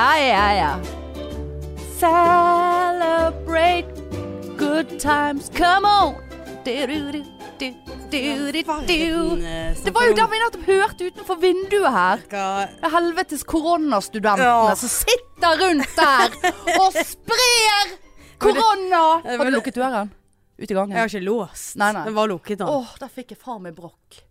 Ja, ja, ja. Celebrate good times, come on. Du, du, du, du, du, du, du. Det var jo der vi nettopp hørte utenfor vinduet her. Det helvetes koronastudentene Ja. som sitter rundt der og sprer korona. Har du lukket døren? Ut i gangen? Jeg har ikke låst. Nei, nei. Den var lukket, den. Åh, der fikk jeg faen meg brokk.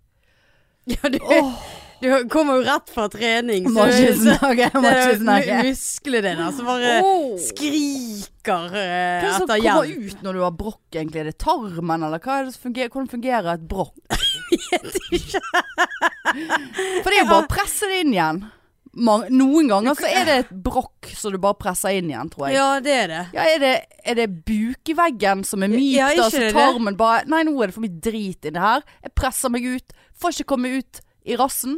Ja, du, Åh, du kommer jo rett fra trening. må ikke snakke, må det ikke snakke. mu- musklene dine som bare Åh. skriker eh, Hva er det som kommer hjelp. ut når du har brokk, egentlig? Er det tarmen, eller hva er det som fungerer? hvordan fungerer et brokk? For det er jo bare å presse det inn igjen. Noen ganger så er det et brokk som du bare presser inn igjen, tror jeg. Ja, det er det. Ja, er det, er det bukveggen som er myk, Ja, så det det? tarmen bare Nei, nå er det for mye drit inni her. Jeg presser meg ut. Får ikke komme ut i rassen.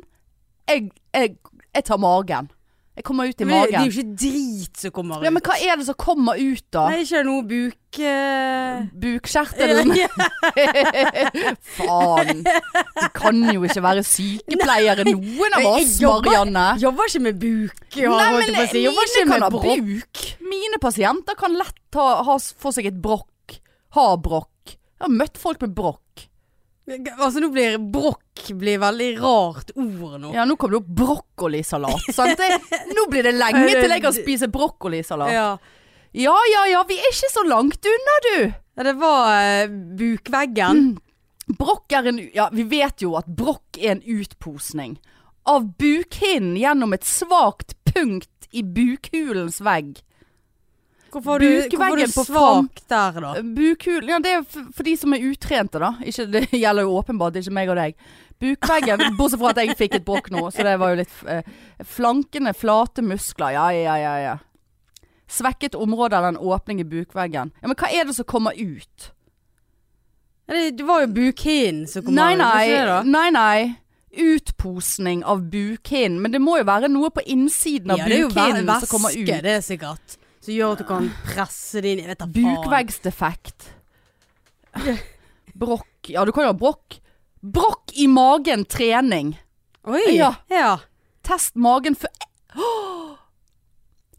Jeg, jeg, jeg tar magen. Jeg kommer ut i Men det, det er magen. jo ikke drit som kommer ut. Ja, men hva er det som kommer ut, da? Nei, ikke noe buk... eh, noe? Faen. De kan jo ikke være sykepleiere, noen av Jeg oss, jobber- Marianne. Jobber ikke med buk. Nei, holdt men jeg på å si. Jobber ikke med brokk. bruk. Mine pasienter kan lett ha, ha, få seg et brokk. Ha brokk. Jeg har møtt folk med brokk. Altså, nå blir brokk blir veldig rart ord nå. Ja, nå kommer det opp brokkolisalat. sant? Nå blir det lenge til jeg kan spise brokkolisalat. Ja. Ja ja ja, vi er ikke så langt unna, du. Ja, det var uh, bukveggen. Brokk er en Ja, vi vet jo at brokk er en utposning av bukhinnen gjennom et svakt punkt i bukhulens vegg. Hvorfor har du, hvorfor du svak der, da? Bukhulen Ja, det er for, for de som er utrente, da. Ikke, det gjelder jo åpenbart ikke meg og deg. Bukveggen, bortsett fra at jeg fikk et brokk nå, så det var jo litt eh, Flankene, flate muskler. Ja, ja, ja, ja. Svekket område av den åpning i bukveggen. Ja, Men hva er det som kommer ut? Det, det var jo bukhinnen som kom Nei, nei. ikke det? Nei, nei. Utposning av bukhinnen. Men det må jo være noe på innsiden av Ja, det er jo ut. Det er jo væske, det er sikkert. Som gjør at du kan presse det inn. Jeg vet da. Bukveggsdefekt. Brokk. Ja, du kan jo ha brokk. Brokk i magen trening. Oi. Ja. ja. Test magen før!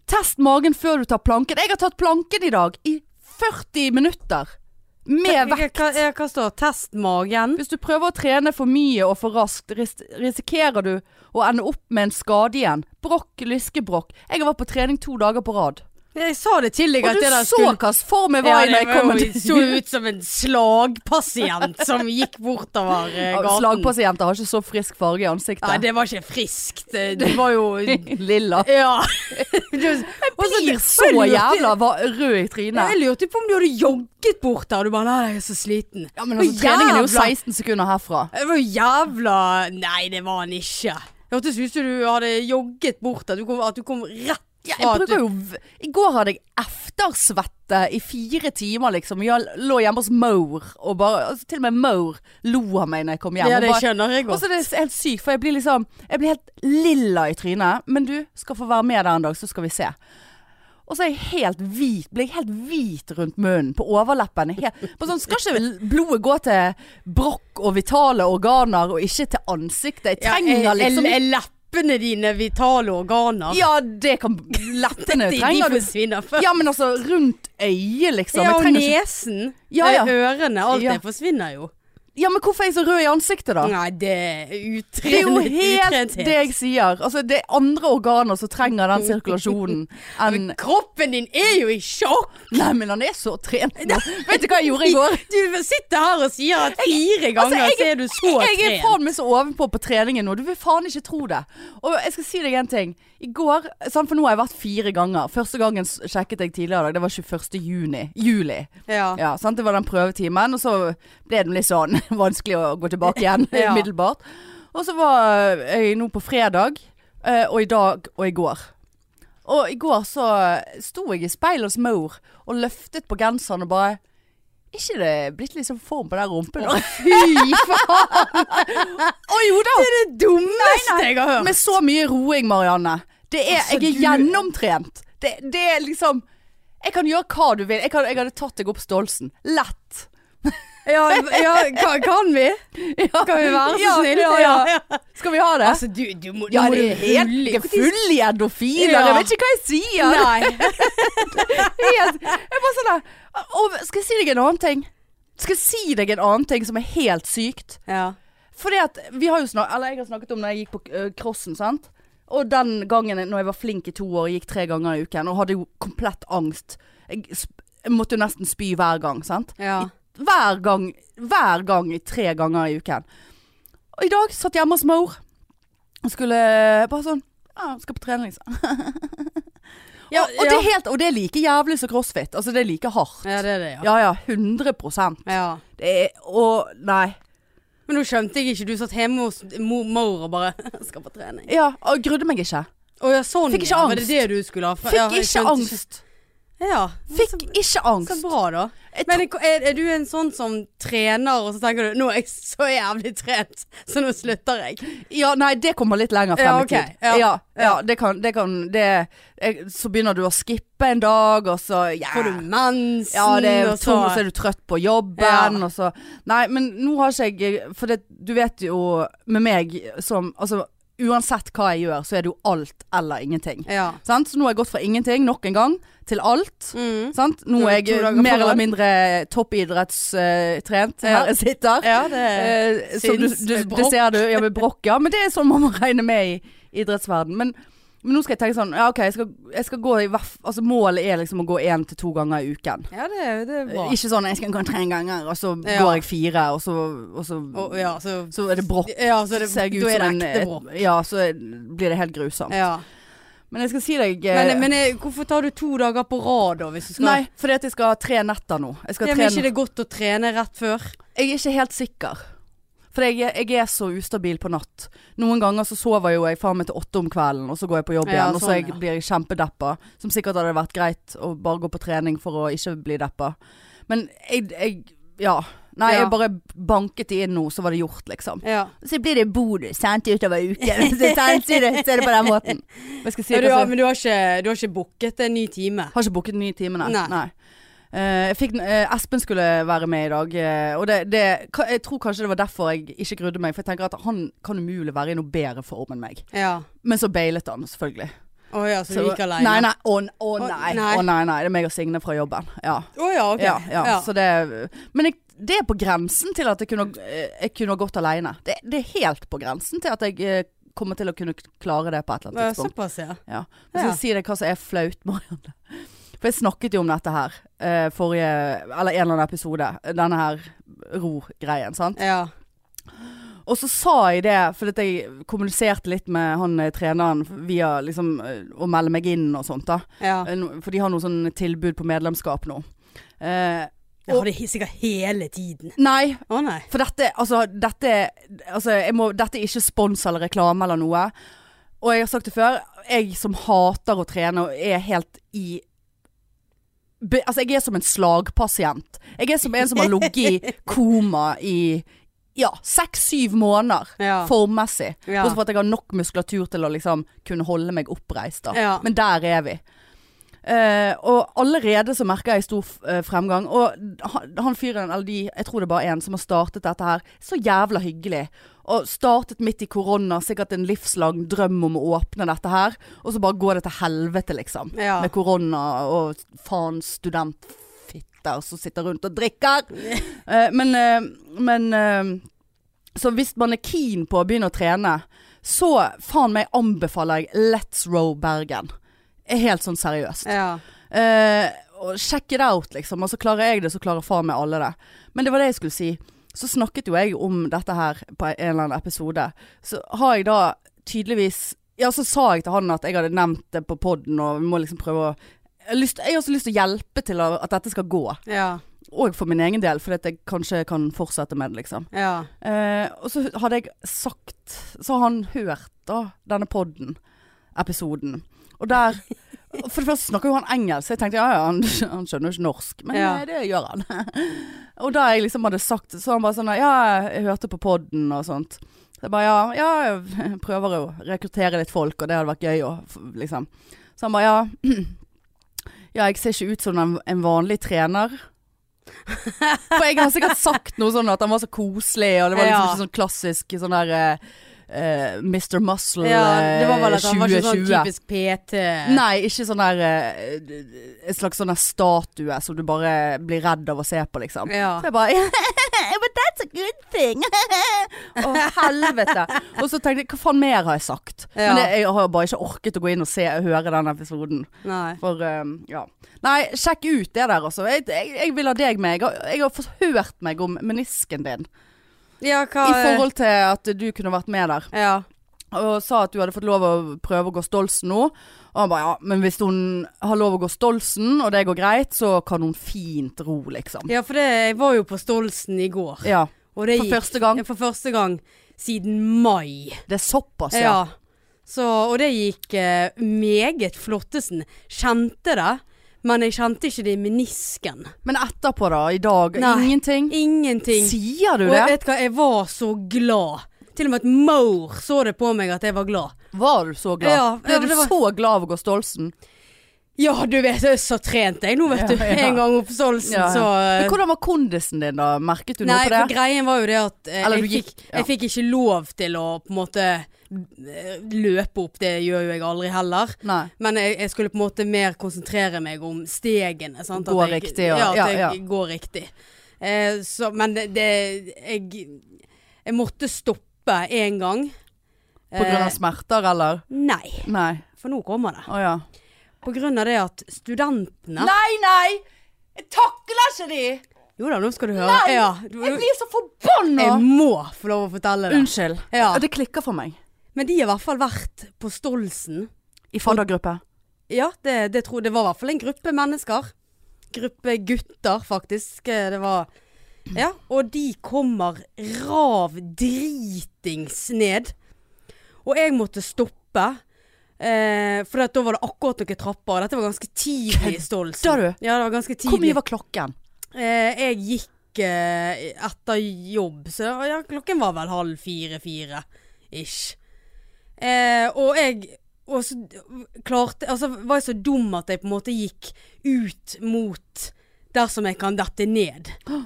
Test magen før du tar planken. Jeg har tatt planken i dag i 40 minutter. Med vekt. Hva, hva står Test magen? Hvis du prøver å trene for mye og for raskt, ris risikerer du å ende opp med en skade igjen. Brokk, lyskebrokk. Jeg har vært på trening to dager på rad. Jeg sa det deg Og du så hvilken form jeg var i da jeg kom jo, så ut som en slagpasient som gikk bortover eh, gaten. Slagpasienter har ikke så frisk farge i ansiktet. Nei, det var ikke friskt. Det, det var jo Lilla. Ja. Jeg blir så jævla rød i trynet. Jeg lurte på om du hadde jogget bort der. Du bare Nei, jeg er så sliten. Ja, men altså, treningen er jo 16 sekunder herfra. Det var jo jævla Nei, det var han ikke. Det hørtes ut som du hadde jogget bort der. At du kom rett Ja, jeg bruker jo I går hadde jeg eftersvette i fire timer, liksom. Jeg lå hjemme hos Maur, og bare altså, Til og med Maur lo av meg når jeg kom hjem. Ja, og det bare- skjønner jeg godt. Og så så er det helt sykt, for jeg blir liksom Jeg blir helt lilla i trynet. Men du skal få være med der en dag, så skal vi se. Og så er jeg helt hvit, blir jeg helt hvit rundt munnen, på overleppen. Helt, på sånn, skal ikke blodet gå til brokk og vitale organer, og ikke til ansiktet? Jeg trenger Ja, liksom jeg, er leppene dine vitale organer? Ja, det kan Leppene de, de trenger du. forsvinner først. Ja, men altså, rundt øyet, liksom. Ja, og ikke nesen. Ja, ja. Ørene. Alt Ja. det forsvinner jo. Ja, men hvorfor er jeg så rød i ansiktet, da? Nei, det er utrent. Det er jo helt det jeg sier. Altså, det er andre organer som trenger den sirkulasjonen enn Kroppen din er jo i sjokk! Nei, men han er så trent nå. Vet du hva jeg gjorde i går? Du sitter her og sier at fire ganger Altså, jeg- er du så Jeg er trent. faen meg så ovenpå på treningen nå. Du vil faen ikke tro det. Og jeg skal si deg en ting. I går, for nå har jeg vært fire ganger. Første gangen sjekket jeg tidligere i dag. Det var 21. juni. Juli. Ja. Ja, sant? Det var den prøvetimen. Og så ble det litt sånn vanskelig å gå tilbake igjen umiddelbart. Og så var jeg nå på fredag, eh, og i dag og i går. Og i går så sto jeg i speilet hos mor og løftet på genseren og bare ikke det blitt litt sånn form på den rumpen? Å, Fy faen! Å jo da! Det er det dummeste jeg har hørt. Med så mye roing, Marianne. Det er, Altså, jeg er du- gjennomtrent. Det, det er liksom Jeg kan gjøre hva du vil. Jeg, kan, jeg hadde tatt deg opp Stolsen. Lett. Ja, ja kan, kan vi? Ja. Kan vi være så snille? ja. Skal vi ha det? Altså, du, du må, ja, må det er helt jeg full i endorfiner. Ja. Jeg vet ikke hva jeg sier. Nei. Jeg er bare sånn der Skal jeg si deg en annen ting? Skal jeg si deg en annen ting som er helt sykt? Ja. Fordi at vi har jo snak Eller jeg har snakket om når jeg gikk på øh, crossen, sant. Og den gangen når jeg var flink i to år, gikk tre ganger i uken og hadde jo komplett angst. Jeg, jeg måtte jo nesten spy hver gang, sant. Ja. Hver gang, hver gang tre ganger i uken. Og i dag satt hjemme hos mor og skulle bare sånn Ja, skal på trening, liksom. Ja, og, og, det helt, og det er like jævlig som crossfit. Altså, det er like hardt. ja, det er det, ja. Ja ja, 100% ja. Det er Og nei. Men nå skjønte jeg ikke. Du satt hjemme hos mor, og bare skal på trening. Ja, og grudde meg ikke. Å ja, sånn Fikk ikke ja. Var det angst. det du skulle ha? Fikk ikke angst. Ja. Fikk så, ikke så bra, da. Men er, er du en sånn som trener, og så tenker du nå er jeg så jævlig trent, så nå slutter jeg? Ja, nei, det kommer litt lenger frem Ja, i tid. Ja. Ja, ja, det kan, det kan det, Så begynner du å skippe en dag, og så yeah. Får du mensen, Ja, det er tung, og så er du trøtt på jobben, Ja. og så Nei, men nå har ikke jeg For det, du vet jo med meg som Altså, uansett hva jeg gjør, så er det jo alt eller ingenting. Ja. Sant? Så nå har jeg gått fra ingenting nok en gang til alt. Mm. Sant? Nå er jeg mer eller mindre toppidrettstrent uh, her jeg sitter. ja, det uh, du, du, det ser du, ja med brokk, ja. Men det er sånn man må regne med i idrettsverden. Men, men nå skal jeg tenke sånn, ja ok, jeg skal, jeg skal gå i hvert Altså målet er liksom å gå én til to ganger i uken. Ja, det, det er bra. Ikke sånn jeg skal gå tre ganger, og så Ja. går jeg fire, og så, og så, Og, ja, så, så er det brokk. ja, så det, Ser jeg ut som en- Ja, så blir det helt grusomt. Ja. Men jeg skal si deg eh, Men, men jeg, hvorfor tar du to dager på rad da, hvis du skal Nei, fordi at jeg skal ha tre netter nå. Jeg, skal ja, men er ikke det godt å trene rett før? jeg er ikke helt sikker. For jeg, jeg er så ustabil på natt. Noen ganger så sover jo jeg faen meg til åtte om kvelden, og så går jeg på jobb Ja, igjen. Og så sånn, jeg, ja. blir jeg kjempedeppa. Som sikkert hadde vært greit å bare gå på trening for å ikke bli deppa. Men jeg, jeg Ja. Nei, Ja. jeg bare banket de inn nå, så var det gjort, liksom. Så blir det bonus sant, utover uken. så er det, på den måten. Skal si? Ja, du, har, men du har ikke, du har ikke booket en ny time? har ikke booket en ny time, nei. Nei. Eh, jeg fikk, eh, Espen skulle være med i dag, eh, og det, det, jeg tror kanskje det var derfor jeg ikke grudde meg. For jeg tenker at han kan umulig være i noe bedre form enn meg. Ja. Men så bailet han, selvfølgelig. Å ja, så, Så- du gikk alene? Nei, nei. Å, å nei. Å nei, nei. Det er meg og Signe fra jobben. Ja. Oh, ja, ok. ja, ja. Ja. Så det, men jeg, det er på grensen til at jeg kunne, jeg kunne gått alene. Det, det er helt på grensen til at jeg kommer til å kunne klare det på et eller annet tidspunkt. Såpass, ja. Ja. Så Ja. si deg hva som er flaut, Marianne. For jeg snakket jo om dette her eh, forrige Eller en eller annen episode. Denne her ro-greien, sant. Ja. Og så sa jeg det fordi jeg kommuniserte litt med han eh, treneren via liksom eh, å melde meg inn og sånt, da. ja. Eh, For de har noe sånn tilbud på medlemskap nå. Eh, Jeg har det sikkert hele tiden. nei, Å nei. for dette Altså, dette Altså, jeg må, dette er ikke spons eller reklame eller noe. Og jeg har sagt det før, jeg som hater å trene og er helt i be, Altså, jeg er som en slagpasient. Jeg er som en som har ligget i koma i ja, seks-syv måneder. Ja. Formmessig. Ja. Også for at jeg har nok muskulatur til å liksom kunne holde meg oppreist. da. Ja. Men der er vi. Eh, og allerede så merker jeg stor eh, fremgang. Og han, han fyren, eller de, jeg tror det er bare én, som har startet dette her, så jævla hyggelig. Og startet midt i korona, sikkert en livslang drøm om å åpne dette her. Og så bare går det til helvete, liksom. Ja. Med korona og faen studentfitter som sitter rundt og drikker. uh, men men Så hvis man er keen på å begynne å trene, så faen meg anbefaler jeg Let's Row Bergen. Er Helt sånn seriøst. Ja. Uh, og check it out, liksom. Så klarer jeg det, så klarer faen meg alle det. Men det var det jeg skulle si. Så snakket jo jeg om dette her på en eller annen episode. Så har jeg da tydeligvis Ja, så sa jeg til han at jeg hadde nevnt det på poden, og vi må liksom prøve å jeg lyst, jeg har også lyst til å hjelpe til at dette skal gå. Ja. Og for min egen del, fordi at jeg kanskje kan fortsette med det, liksom. Ja. Eh, og så hadde jeg sagt Så har han hørt da denne podden, episoden. Og der For det første snakker jo han engelsk, så jeg tenkte ja ja, han, han skjønner jo ikke norsk. Men Ja. eh, det gjør han. og da jeg liksom hadde sagt Så han bare sånn Ja, jeg hørte på podden og sånt. Så jeg bare ja, ja, jeg prøver å rekruttere litt folk, og det hadde vært gøy å liksom. Så han bare ja Ja, jeg ser ikke ut som en, en vanlig trener. For jeg har sikkert sagt noe sånn at han var så koselig, og det var liksom Ja. ikke sånn klassisk sånn der eh, eh, Mr. Muscle Ja, det var vel at 2020. han var ikke sånn typisk PT. Nei, ikke sånn der uh, En slags sånn statue som du bare blir redd av å se på, liksom. Ja. Så jeg bare But that's a good thing. Å, helvete. Og så tenkte jeg, hva faen mer har jeg sagt? Ja. Men jeg, jeg har bare ikke orket å gå inn og se, høre den episoden. Nei. For, um, ja. Nei, sjekk ut det der, altså. Jeg, jeg, jeg vil ha deg med. Jeg har, jeg har hørt meg om menisken din. Ja, hva I forhold til at du kunne vært med der. Ja. Og sa at du hadde fått lov å prøve å gå Stolsen nå. Og han bare ja, men hvis hun har lov å gå Stolsen, og det går greit, så kan hun fint ro, liksom. ja, for det, jeg var jo på Stolsen i går. Ja. Og det For gikk- første gang. For første gang siden mai. Det er såpass, ja. Ja. Så, og det gikk eh, meget flottesen. Kjente det, men jeg kjente ikke det i menisken. Men etterpå, da? I dag? Nei. Ingenting? Ingenting. Sier du Og det? vet du hva, jeg var så glad. Til og med et maur så det på meg at jeg var glad. Var du så glad? Ja, Ble ja, du var- så glad av å gå Stolsen? Ja, du vet, jeg er så trent jeg nå, vet du. ja. En gang oppståelsen på Ja, ja. så eh, Men hvordan var kondisen din, da? Merket du Nei, noe på det? det? greien var jo det at eh, Eller jeg, gikk- fikk, ja. jeg fikk ikke lov til å på en måte løpe opp. Det gjør jo jeg aldri heller. Nei. Men jeg, jeg skulle på en måte mer konsentrere meg om stegene. Sant? Gå at jeg, riktig, ja. At ja, jeg går riktig. Eh, så, men det, det jeg, jeg måtte stoppe én gang. På grunn av Eh, smerter, eller? Nei, Nei. for nå kommer det. Oh, ja. På grunn av det at studentene Nei, nei! Jeg takler ikke de! Jo da, nå skal du høre. Nei! Ja, du, Jeg blir så forbanna! jeg må få lov å fortelle det. Unnskyld. Ja. Det klikker for meg. Men de har i hvert fall vært på Stolsen. I faddergruppe. Ja, det, det, tror, det var i hvert fall en gruppe mennesker. Gruppe gutter, faktisk. Eh, Det var Ja, og de kommer rav dritings ned. Og jeg måtte stoppe. Eh, for da var det akkurat noen trapper. Dette var ganske tidlig i Stolsen. Kødder du? Ja, det var ganske tidlig. Hvor mye var klokken? Eh, jeg gikk eh, etter jobb, så ja, klokken var vel halv fire-fire ish. Eh, og jeg og så klarte Altså var jeg så dum at jeg på en måte gikk ut mot dersom jeg kan dette ned.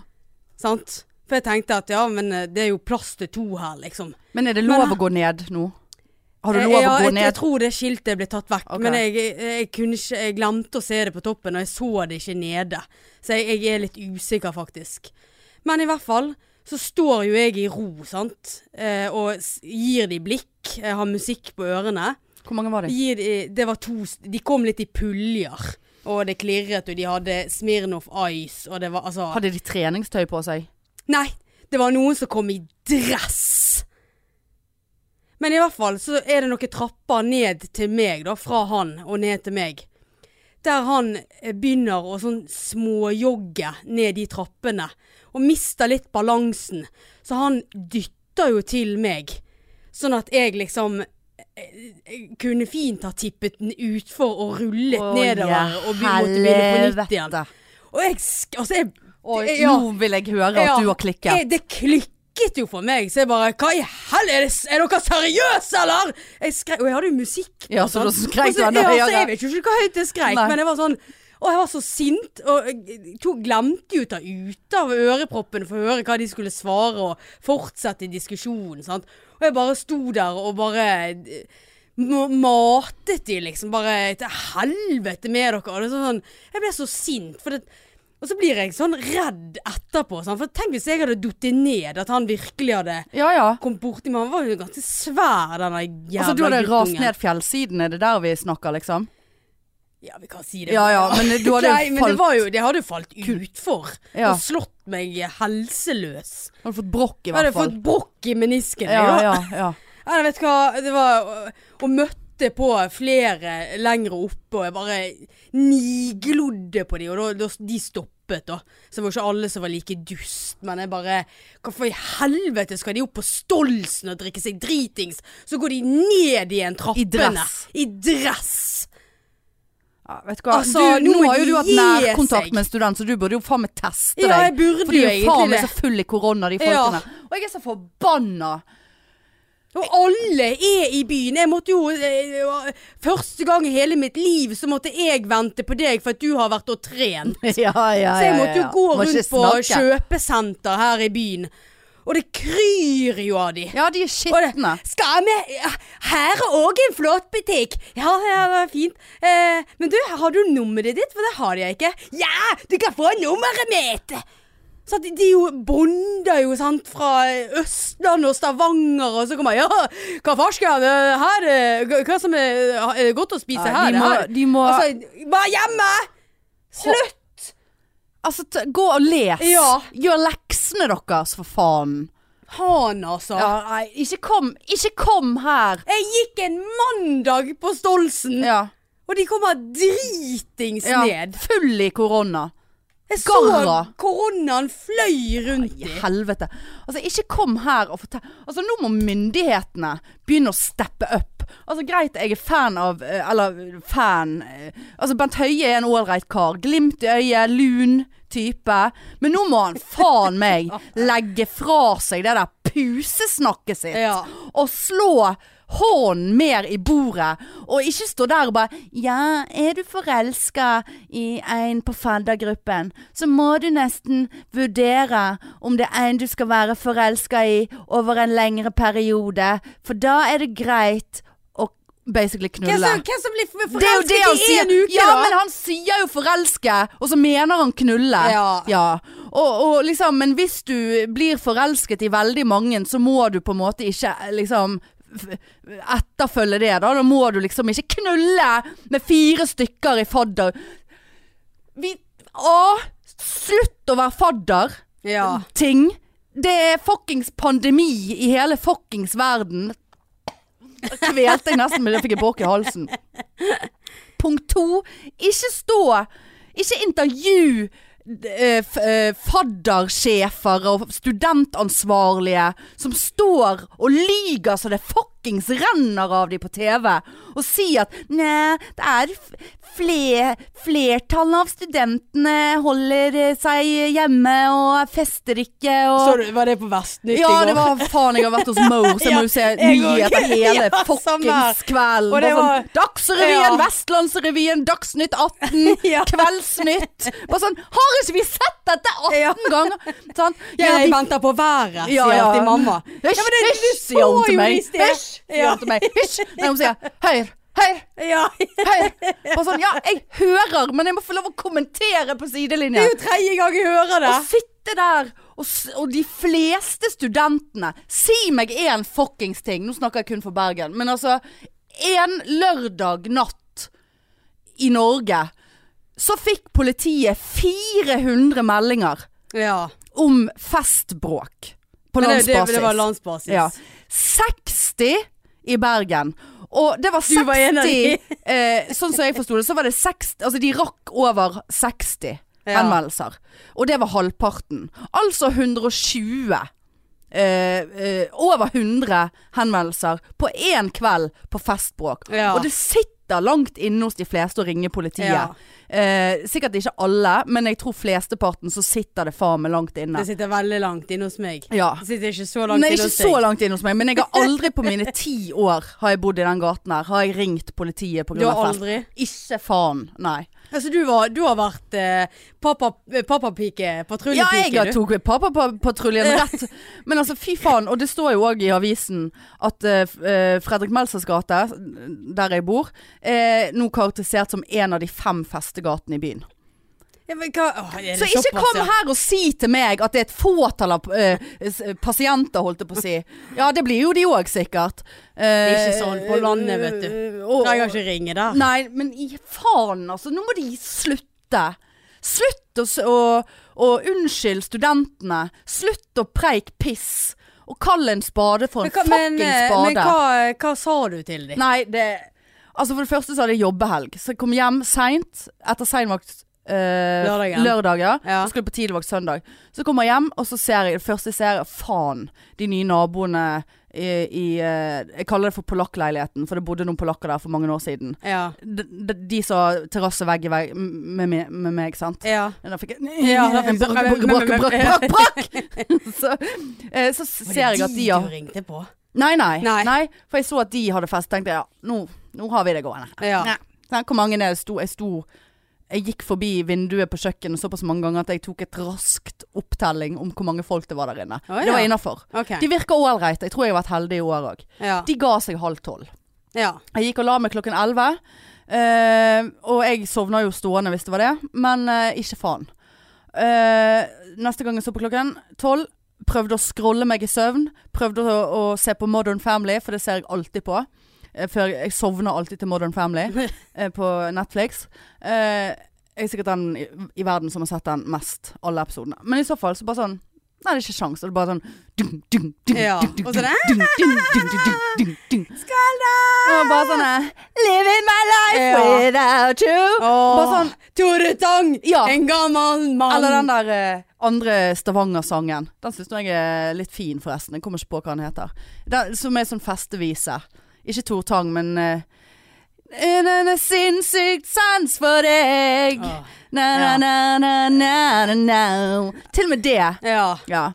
Sant? For jeg tenkte at ja, men eh, det er jo plass til to her, liksom. Men er det Men- lov å gå ned nå? Har du Eh, lov å gå ned? Jeg tror det skiltet ble tatt vekk. Okay. Men jeg, jeg, ikke, jeg glemte å se det på toppen, og jeg så det ikke nede. Så jeg, jeg er litt usikker, faktisk. Men i hvert fall så står jo jeg i ro, sant. Eh, og gir de blikk. Jeg har musikk på ørene. Hvor mange var det? Gir de, det var to De kom litt i puljer. Og det klirret, og de hadde Smirnov Ice, og det var altså Hadde de treningstøy på seg? Nei, det var noen som kom i dress. Men i hvert fall så er det noen trapper ned til meg, da, fra han og ned til meg. Der han eh, begynner å sånn småjogge ned de trappene, og mister litt balansen. Så han dytter jo til meg, sånn at jeg liksom eh, eh, kunne fint ha tippet den utfor og rullet Åh, nedover og vi måtte begynne på nytt igjen. Og jeg, altså jeg Oi, ja. Nå vil jeg høre at Ja, du har klikket. jeg- Det klikket jo for meg, så jeg bare Hva i helvete, er dere seriøse, eller? Jeg skrek, og jeg hadde jo musikk. Ja, så da skrek du ja, høyere. Jeg vet jo ikke hvor høyt jeg skrek, Nei. men jeg var sånn og jeg var så sint, og to glemte jo å ta ut av øreproppene for å høre hva de skulle svare, og fortsette diskusjonen. Sant? Og jeg bare sto der og bare eh, matet de liksom. Bare til helvete med dere. Og det er sånn, jeg ble så sint. For det, og så blir jeg sånn redd etterpå. Sånn. For tenk hvis jeg hadde falt ned, at han virkelig hadde Ja ja. kommet borti meg. Han var jo ganske svær, denne jævla Altså du hadde rast ned fjellsiden, er det der vi snakker, liksom? Ja, vi kan si det. Ja ja, men du hadde Nei, men det var jo Det hadde jo falt utfor. Ja. Og slått meg helseløs. Hadde fått brokk i hadde hvert fall. fått brokk i menisken. Ja ja ja. Ja, vet du hva, det var Og møtte på flere lengre oppe, og jeg bare niglodde på de, og da, da, de stoppet, da. Så det var ikke alle som var like dust, men jeg bare Hvorfor i helvete skal de opp på Stolsen og drikke seg dritings? Så går de ned igjen trappene. dress. I dress. ja vet du hva. Altså, du, nå nå har jo du hatt nærkontakt med en student, så du burde jo faen meg teste deg. Ja, jeg burde For de er jo faen meg så full i korona, de folkene. Ja. Og jeg er så forbanna. Og alle er i byen. Jeg måtte jo eh, Første gang i hele mitt liv så måtte jeg vente på deg for at du har vært og trent. Ja, ja, Så jeg måtte jo gå ja, rundt på kjøpesenter her i byen. Og det kryr jo av de. Ja, de er skitne. Skal vi Her er òg en flott butikk. Ja, ja, det er fint. Eh, men du, har du nummeret ditt? For det har jeg ikke. Ja, du kan få nummeret mitt! Så de, de jo bonder jo, sant, fra Østlandet og Stavanger, og så kommer Ja, hva farsken, eh, her eh, hva- som er, godt å spise Ja, her? de må, her? de må Altså, vær hjemme! Slutt! Altså, gå og les. Ja. Gjør leksene deres, for faen. Han, altså. Ja, nei, ikke kom, ikke kom her. Jeg gikk en mandag på Stolsen, Ja. og de kommer dritings ned. Full i korona. Jeg så Garra. koronaen fløy rundt I helvete. Altså, ikke kom her og fortell Altså, nå må myndighetene begynne å steppe up. Altså, greit, jeg er fan av eh, Eller fan eh, Altså, Bent Høie er en ålreit kar. Glimt i øyet, lun type. Men nå må han faen meg legge fra seg det der pusesnakket sitt. Ja. Og slå hånden mer i bordet, og ikke stå der og bare Ja, er du forelska i en på faddergruppen, så må du nesten vurdere om det er en du skal være forelska i over en lengre periode, for da er det greit basically Hvem knulle. som, hvem som blir for- Det det forelsket i én uke, ja, da? men han sier jo 'forelske', og så mener han 'knulle'. Ja. Og, og liksom, men hvis du blir forelsket i veldig mange, så må du på en måte ikke eh, liksom etterfølge det, da. Da må du liksom ikke knulle med fire stykker i fadder. Vi Å, slutt å være fadder. Ja. Ting. Det er fuckings pandemi i hele fuckings verden. Kvelte jeg nesten, men jeg fikk jeg bråk i halsen. Punkt to. Ikke stå Ikke intervju faddersjefer og studentansvarlige som står og lyger så det fuckings renner av de på TV, og sier at nei, det er f- fle, flertallet av studentene holder eh, seg hjemme og fester ikke og Så du, var det på Vestnytt ja, i går? Ja, det var faen, jeg har vært hos Mo, så jeg må jo se Ja, nyheter hele Ja, fuckings kvelden. Det Bare var- sånn, Dagsrevyen, Ja. Vestlandsrevyen, Dagsnytt 18, Ja. Kveldsnytt. Bare sånn Har ikke vi sett dette 18 Ja. ganger? Sånn, Ja, ja, jeg de- venter på været, sier Ja, ja. alltid mamma. Ja, det- sier hun så til jo meg. i sted. Hysj, Ja. til meg. Hysj. Nei, hun sier høyr, høyr, Ja. høyr. Sånn, ja, jeg hører, men jeg må få lov å kommentere på Det er jo tredje gang jeg hører det. Å sitte der og, og de fleste studentene Si meg én fuckings ting. Nå snakker jeg kun for Bergen. Men altså En lørdag natt i Norge så fikk politiet 400 meldinger Ja. om festbråk på landsbasis. det, det, det var landsbasis. Ja. 60 i Bergen. Og det var 60 var eh, Sånn som jeg forsto det, så var det 60 Altså de rakk over 60 Ja. henvendelser. Og det var halvparten. Altså 120. Eh, eh, over 100 henvendelser på én kveld på festbråk. Ja. Og det sitter langt inne hos de fleste å ringe politiet. Ja. Eh, sikkert ikke alle, men jeg tror flesteparten så sitter det faen meg langt inne. Det sitter veldig langt inne hos meg. Ja. Det sitter ikke så langt Nei, inne ikke så langt inne hos meg, men jeg har aldri på mine ti år har jeg bodd i den gaten her. Har jeg ringt politiet på pga. av fest? aldri? Ikke faen, nei. Altså, du, var, du har vært eh, pappa, eh, pappapike, Ja, jeg tok pappapatruljen rett. Men altså, fy faen. Og det står jo òg i avisen at eh, eh, Fredrik Melsers gate, der jeg bor, er nå karakterisert som en av de fem festegatene i byen. Ja, åh, Så ikke såpass, kom ja? her og si til meg at det er et fåtall av uh, pasienter, holdt jeg på å si. Ja, det blir jo de òg, sikkert. er ikke sånn på landet, vet du. Eh, Trenger ikke ringe der. Nei, men i faen, altså. Nå må de slutte. Slutt å, å, å unnskylde studentene. Slutt å preike piss. Og kalle en spade for en Men, hva, men, fuckings eh, spade. men hva, hva sa du til dem? Nei, det Altså, for det første så hadde jeg jobbehelg. Så jeg kom hjem seint etter seinvakt. Eh, Lørdagen. Lørdag, ja. Ja. Så skulle jeg på tidligvakt søndag. Så kommer jeg hjem, og så ser jeg det første jeg ser, faen, de nye naboene i, i eh, Jeg kaller det for polakkleiligheten, for det bodde noen polakker der for mange år siden. Ja. De, de, de som terrasse vegg i vegg med, med, med meg, sant. ja. Da fikk jeg Ja, Brakk, brakk, brakk, brakk, brakk, brakk! Så, eh, så ser jeg at de Var det de du ringte på? Nei, nei, Nei. nei. For jeg så at de hadde fest. Tenkte jeg ja, nå, nå har vi det gående. Ja. Nei. Hvor mange er det sto? Jeg sto Jeg gikk forbi vinduet på kjøkkenet såpass mange ganger at jeg tok et raskt opptelling om hvor mange folk det var der inne. Å, Det var ja. innafor. Okay. De virker ålreite. Jeg tror jeg har vært heldig i år òg. Ja. De ga seg halv tolv. ja. Jeg gikk og la meg klokken elleve. Uh, og jeg sovna jo stående hvis det var det, men uh, ikke faen. Uh, neste gang jeg så på klokken tolv, prøvde å scrolle meg i søvn. Prøvde å, å se på Modern Family, for det ser jeg alltid på. Eh, før jeg sovner alltid til Modern Family eh, på Netflix. Eh, jeg er sikkert den i, i verden som har sett den mest, alle episodene. Men i så fall så bare sånn Nei, det er ikke sjans. Det er bare sånn dum, dum, dum, Ja. Og så det- dung, dung. Og bare sånn Living my life Ja. without you. Bare sånn Tore Tang, Ja. en gammel mann. Eller den der eh, andre Stavanger-sangen. Den syns jeg er litt fin, forresten. Jeg kommer ikke på hva den heter. Den, som er sånn festevise. Ikke Tor Tang, men uh, En sinnssykt sans for deg. Na. Til og med det. Ja. Ja.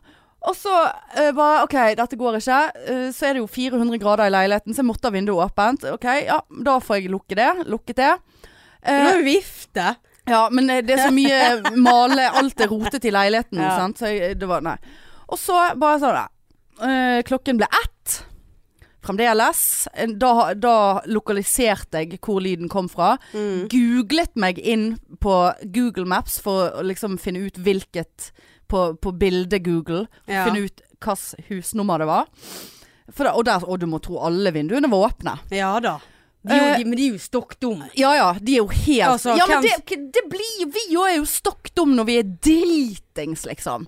Og så uh, bare OK, dette går ikke. Uh, så er det jo 400 grader i leiligheten, så jeg måtte ha vinduet åpent. OK, ja, da får jeg lukke det. Lukket det. Du Eh, må jo vifte. ja, men eh, det er så mye male Alt er rotet i leiligheten, Ja. sant. Så jeg, det var Nei. Og så bare sånn. Eh, klokken ble ett. Fremdeles. Da, da lokaliserte jeg hvor lyden kom fra. Mm. Googlet meg inn på Google Maps for å liksom finne ut hvilket På, på bildet Google. Ja. Finne ut hvilket husnummer det var. Da, og, der, og du må tro alle vinduene var åpne. Ja da. De, er jo- Eh, de, men de er jo stokk dumme. Ja ja, de er jo helt Altså, Ja, men det, det blir Vi òg er jo stokk dumme når vi er dritings, liksom.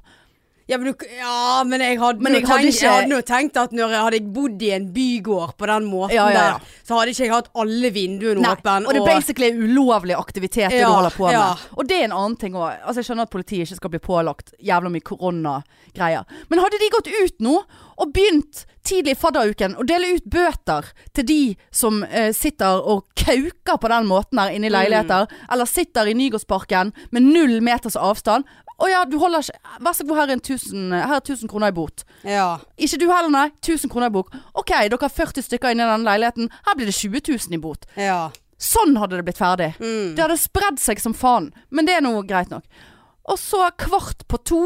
Ja, men, du, ja, men jeg hadde, Men jeg hadde tenkt, ikke- jeg hadde tenkt at når jeg hadde bodd i en bygård på den måten Ja, ja, der, så hadde ikke jeg hatt alle vinduene åpne. og det er basically ulovlig aktivitet det du holder på med. ja. Og det er en annen ting òg. Altså, jeg skjønner at politiet ikke skal bli pålagt jævla mye koronagreier. Men hadde de gått ut nå og begynt tidlig i fadderuken å dele ut bøter til de som eh, sitter og kauker på den måten her inne i leiligheter, eller sitter i Nygårdsparken med null meters avstand Å ja, du holder ikke Vær så god, her er, 1000, her er 1000 kroner i bot. Ja. Ikke du heller, nei. 1000 kroner i bok. OK, dere har 40 stykker inne i denne leiligheten. Her blir det 20 000 i bot. ja. Sånn hadde det blitt ferdig. Mm. Det hadde spredd seg som faen. Men det er nå greit nok. Og så kvart på to,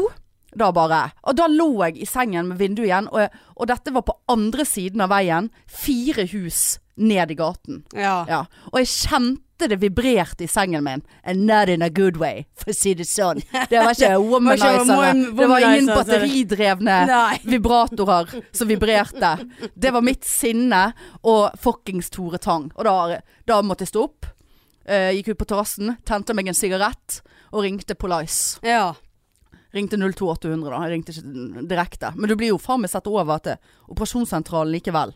da bare. Og da lå jeg i sengen med vinduet igjen, og, og dette var på andre siden av veien. Fire hus ned i gaten. Ja. Ja. Og jeg kjente det vibrerte i sengen min. And not in a good way, for å si det sånn. Det var ikke womanizere. wom- Det var ingen batteridrevne vibratorer som vibrerte. Det var mitt sinne og fuckings Tore Tang. Og da, da måtte jeg stå opp. Uh, gikk ut på terrassen, tente meg en sigarett og ringte Police. Ja. Ringte 02800 da. Jeg ringte ikke direkte. Men du blir jo faen meg sett over til operasjonssentralen likevel.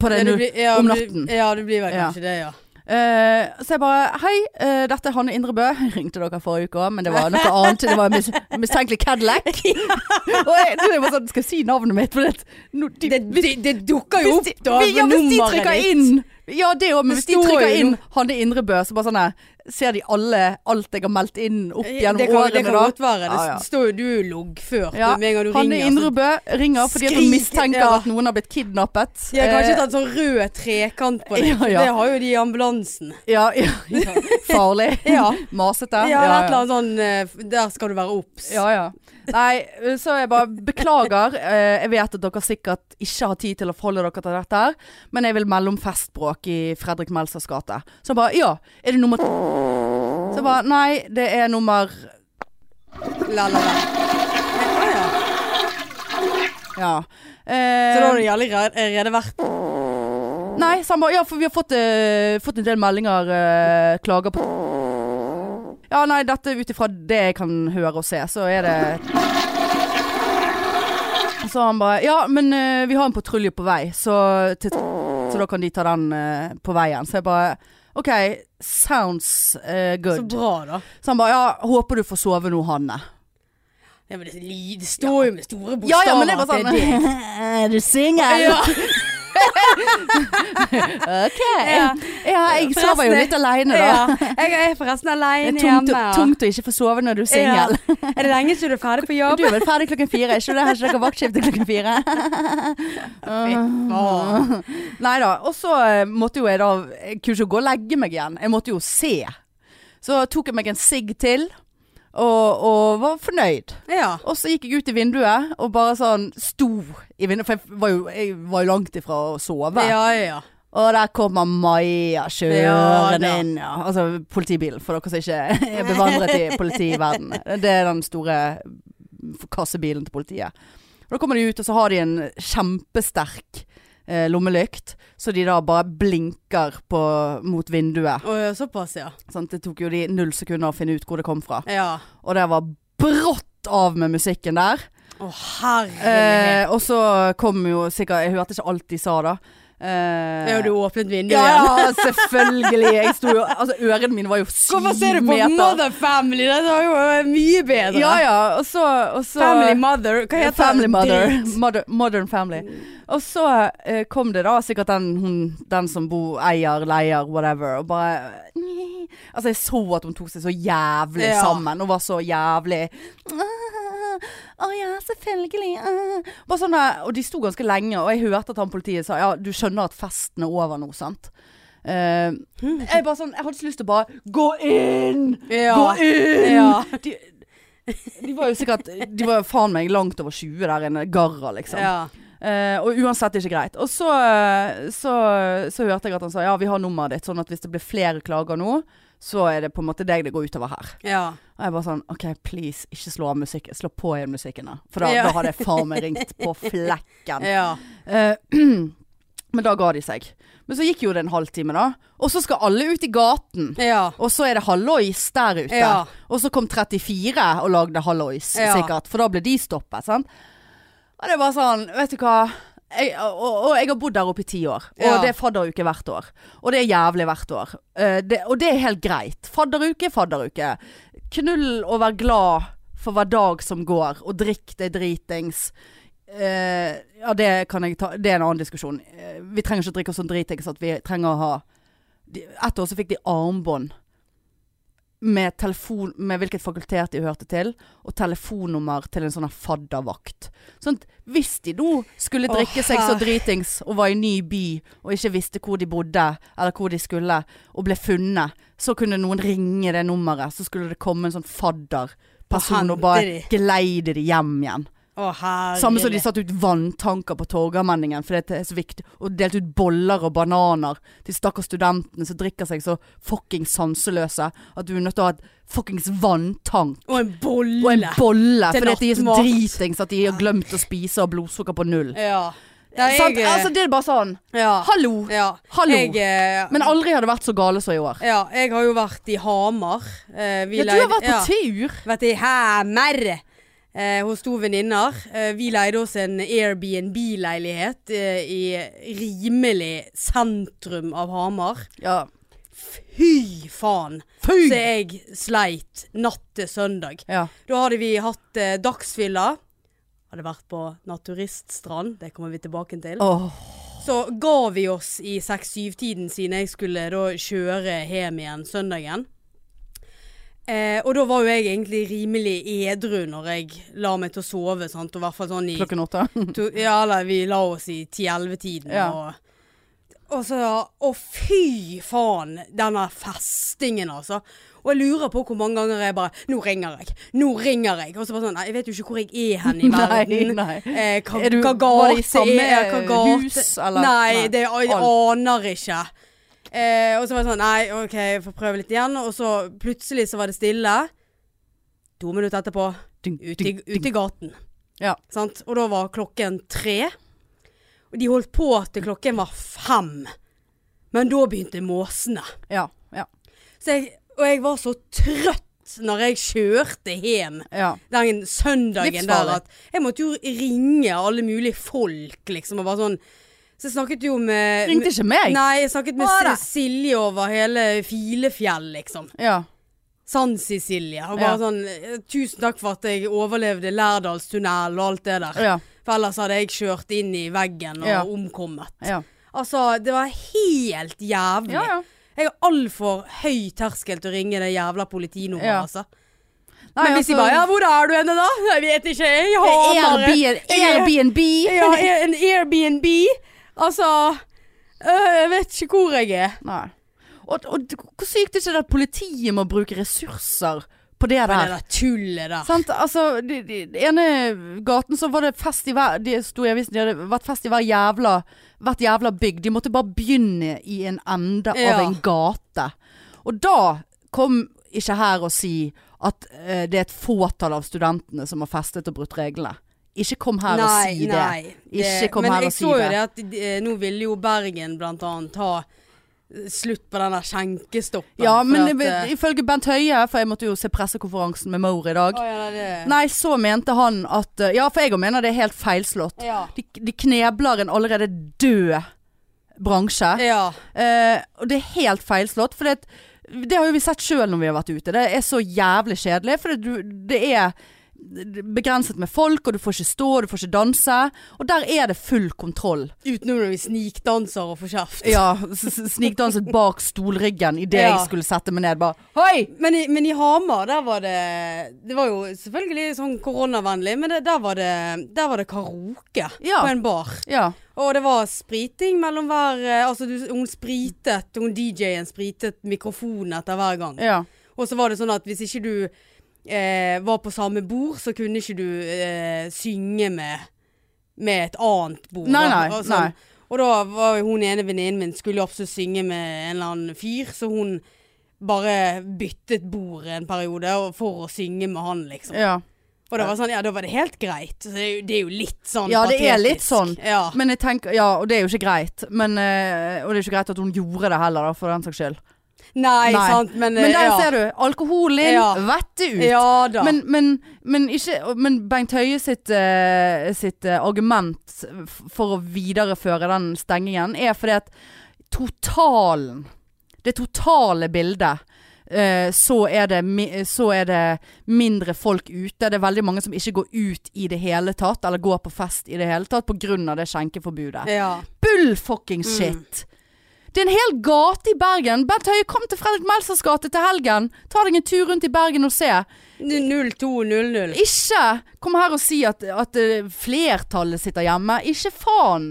På det Ja, blir- ja, om natten. Ja, du blir vel Ja. kanskje det, ja. Eh, så jeg bare Hei, uh, dette er Hanne Indrebø. Jeg ringte dere forrige uke òg, men det var noe annet. Det var mis mistenkelig Cadillac. og jeg, jeg var sånn, skal jeg si navnet mitt? For det, no, de, Det, det, det dukker jo opp, hvis de, da. ja, hvis de trykker ditt. inn Ja, det òg, hvis de trykker inn Hanne Indrebø, så bare sånn Ser de alle alt jeg har meldt inn opp gjennom det kan, årene, det kan godt være. Det Ja, ja. står jo du loggført Ja, med en gang du Hanne ringer. så- Indrebø ringer fordi hun mistenker ja. at noen har blitt kidnappet. De har kanskje Eh, tatt sånn rød trekant på det. Det har jo de i ambulansen. ja, ja, ja. Farlig. Ja. Masete. Ja, et eller annet sånn eh, Der skal du være obs. Ja, ja. Nei, så jeg bare beklager. Eh, Jeg vet at dere sikkert ikke har tid til å forholde dere til dette her, men jeg vil melde om festbråk i Fredrik Melsers gate. Så jeg bare Ja, er det nummer Så jeg bare Nei, det er nummer La, la, la. Ja. Ja. Så da har Eh, jævlig allerede vært nei, så han bare Ja, for vi har fått, uh, fått en del meldinger, uh, klager på Ja, nei, dette ut ifra det jeg kan høre og se, så er det Så han bare Ja, men eh, vi har en patrulje på vei, så, til, så da kan de ta den eh, på veien. Så jeg bare OK, sounds eh, Så good. bra, da. Så han bare Ja, håper du får sove nå, Hanne. Ja, men det, det står jo med store Ja bokstaver ja, men det var sånn. Er du singel? Ja. OK. Ja. Ja, jeg sover jo litt aleine, da. Ja, jeg er forresten Det tungt, hjemme. og- tungt å ikke få sove når du er singel. Ja. Er det lenge siden du er ferdig på jobb? Du er vel ferdig klokken fire, ikke det? Har ikke dere vaktskifte klokken fire? faen. Nei da. Og så eh, måtte jo jeg da Jeg kunne ikke gå og legge meg igjen. Jeg måtte jo se. Så tok jeg meg en sigg til. Og, og var fornøyd. Ja. Og så gikk jeg ut i vinduet og bare sånn sto i vinduet. For jeg var jo, jeg var jo langt ifra å sove. Ja, ja. Og der kommer Maja Ja kjørende inn. Altså politibilen, for dere som ikke er bevandret i politiverdenen. Det er den store kassebilen til politiet. Og da kommer de ut, og så har de en kjempesterk eh, lommelykt. Så de da bare blinker på, mot vinduet. Å, ja, såpass, ja. Sånn, Det tok jo de null sekunder å finne ut hvor det kom fra. Ja. Og det var brått av med musikken der. Å, herregud. Eh, og så kom jo sikkert Jeg hørte ikke alt de sa da. Eh, ja, du åpnet vinduet igjen. ja, selvfølgelig. Jeg sto jo Altså, ørene mine var jo syv Hvorfor ser du på meter. Mother Family? Det var jo eh, mye bedre. Ja ja, og så, og så Family Mother. Hva heter Family? Mother. Modern, Mother. Modern Family. Og så uh, kom det da sikkert den, hun, den som bor, eier, leier, whatever, og bare Altså, jeg så at hun tok seg så jævlig Ja. sammen, Hun var så jævlig Å ja, selvfølgelig. Uh. Bare sånn og de sto ganske lenge, og jeg hørte at han politiet sa ja, du skjønner at festen er over nå, sant? Uh, jeg bare sånn Jeg hadde så lyst til å bare Gå inn! Ja. Gå inn! Ja. De, de var jo sikkert De var faen meg langt over 20 der inne. Garra, liksom. Ja. Uh, og uansett ikke greit. Og så, eh, så, så hørte jeg at han sa ja, vi har nummeret ditt, sånn at hvis det blir flere klager nå, så er det på en måte deg det går utover her. ja. Og jeg bare sånn OK, please, ikke slå av musikken. Slå på igjen musikken, da. For da, Ja. da hadde jeg faen meg ringt på flekken. Ja. Uh, men da ga de seg. Men så gikk jo det en halvtime, da. Og så skal alle ut i gaten. Ja. Og så er det hallois der ute. Ja. Og så kom 34 og lagde hallois, sikkert. For da ble de stoppet, sant. Og det er bare sånn, vet du hva. Jeg, og, og jeg har bodd der oppe i ti år. Og Ja. det er fadderuke hvert år. Og det er jævlig hvert år. Uh, det, og det er helt greit. Fadderuke er fadderuke. Knull og vær glad for hver dag som går. Og drikk deg dritings. Uh, ja, det kan jeg ta Det er en annen diskusjon. Uh, vi trenger ikke å drikke oss sånn dritings at vi trenger å ha de, Et år så fikk de armbånd med, telefon, med hvilket fakultet de hørte til, og telefonnummer til en sånn faddervakt. Sånn at hvis de nå skulle drikke drikke seg så dritings og var i ny by og ikke visste hvor de bodde, eller hvor de skulle, og ble funnet, så kunne noen ringe det nummeret, så skulle det komme en sånn fadderperson og og bare de. geleide de hjem igjen. Å. Samme som de satte ut vanntanker på Torgallmenningen, for det er så viktig. Og delte ut boller og bananer til stakkars studentene som drikker seg så fuckings sanseløse at du er nødt til å ha et fuckings vanntank. Og en bolle. Og en bolle, Til fordi at de er så nattmat. dritings at de har glemt å spise og har blodsukker på null. Ja. Nei, Sant? jeg, eh, altså, det er bare sånn ja. Hallo! ja. Hallo! Jeg, eh, Men aldri har det vært så gale som i år. ja, jeg har jo vært i Hamar. Eh, vi Ja, du leide- har vært på tur! Vært i Hamar eh, hos to venninner. Eh, vi leide oss en Airbnb-leilighet eh, i rimelig sentrum av Hamar. Ja. Fy faen! Fy! Så jeg sleit natt til søndag. Ja. Da hadde vi hatt eh, dagsfylla. Hadde vært på naturiststrand. Det kommer vi tilbake til. Oh. Så ga vi oss i seks-syv-tiden siden jeg skulle da kjøre hjem igjen søndagen. Eh, og da var jo jeg egentlig rimelig edru når jeg la meg til å sove. Sant? Og hvert fall sånn i Klokken åtte. Ja, eller vi la oss i 10-11-tiden. Ja. Og, og så Å, fy faen! Denne festingen, altså. Og jeg lurer på hvor mange ganger jeg bare Nå ringer jeg! Nå ringer jeg! Og så bare sånn Nei, jeg vet jo ikke hvor jeg er hen i verden. Nei, nei. Eh, hva, Er du- hva gate er hva gate- hus, eller? Nei, Nei. det, jeg jeg aner ikke. Eh, og så var det sånn Nei, OK, jeg får prøve litt igjen. Og så plutselig så var det stille. To minutter etterpå, ute i, ding. i gaten. Ja. Sant? Og da var klokken tre. Og de holdt på til klokken var fem. Men da begynte måsene. Ja. Ja. Så jeg, og jeg var så trøtt når jeg kjørte hjem ja. den søndagen der at jeg måtte jo ringe alle mulige folk, liksom. Og bare sånn Så jeg snakket jo med Ringte ikke meg. Nei, jeg snakket med Hva Silje over hele Filefjell, liksom. Ja. Sansi-Silje. Og Ja. bare sånn eh, Tusen takk for at jeg overlevde Lærdalstunnel og alt det der. ja. For ellers hadde jeg kjørt inn i veggen og Ja. omkommet. Ja. Altså, det var helt jævlig. Ja, ja. Jeg har altfor høy terskel til å ringe det jævla politinummeret, Ja. altså. Nei, Men hvis de altså, bare Ja, hvor er du henne da? Jeg vet ikke. Jeg har Airbnb, Airbnb. Ja, en Airbnb. Altså øh, Jeg vet ikke hvor jeg er. Nei. Og, og hvor sykt er ikke det at politiet må bruke ressurser på det der. Men det der? der tullet der. Sant? Altså, de, de, de ene gaten så var det fest i hver De sto i avisen, de hadde vært fest i hver jævla Hvert jævla bygg. De måtte bare begynne i en ende Ja. av en gate. Og da kom ikke her og si at uh, det er et fåtall av studentene som har festet og brutt reglene. Ikke kom her og si det. nei. Ikke kom men her og si så jo det. det at eh, nå ville jo Bergen blant annet ha eh, slutt på den der skjenkestoppen. Ja, men at, jeg, ifølge Bent Høie, for jeg måtte jo se pressekonferansen med Maur i dag. å, ja, det, Nei, så mente han at eh, Ja, for jeg òg mener det er helt feilslått. Ja. De, de knebler en allerede død bransje. ja. Eh, og det er helt feilslått. For det, det har jo vi sett sjøl når vi har vært ute. Det er så jævlig kjedelig. For det, det er begrenset med folk, og du får ikke stå, du får ikke danse. Og der er det full kontroll. Utenom når vi snikdanser og får kjeft. Ja, snikdanset bak stolryggen idet Ja. jeg skulle sette meg ned. Bare Hoi! Men i, men i Hamar, der var det Det var jo selvfølgelig sånn koronavennlig, men det, der, var det, der var det karaoke Ja. på en bar. Ja. Og det var spriting mellom hver eh, Altså du, hun spritet, hun DJ-en spritet mikrofonen etter hver gang. ja. Og så var det sånn at hvis ikke du eh, var på samme bord, så kunne ikke du eh, synge med, med et annet bord. Nei, nei, Og sånn. nei. Og da var hun ene venninnen min skulle absolutt synge med en eller annen fyr, så hun bare byttet bord en periode for å synge med han, liksom. ja. Og det var sånn, ja, da var det helt greit. Det, er jo- det er jo litt sånn Ja, det er litt sånn. Ja. Men jeg tenker, ja, og det er jo ikke greit. Men, eh, og det er jo ikke greit at hun gjorde det heller, da, for den saks skyld. Nei, Nei. sant, men, Men der ja. ser du. Alkohol inn, Ja. vettet ut. Ja da. Men, men, men, ikke, men Bengt Høie sitt, uh, sitt uh, argument for å videreføre den stengingen er fordi at totalen, det totale bildet, eh, så, er det, så er det mindre folk ute. Det er veldig mange som ikke går ut i det hele tatt, eller går på fest i det hele tatt, pga. det skjenkeforbudet. ja. Bull fucking shit! Det er en hel gate i Bergen. Bent Høie, kom til Fredrik Melsers gate til helgen. Ta deg en tur rundt i Bergen og se. 0200. Ikke kom her og si at, at eh, flertallet sitter hjemme. Ikke faen.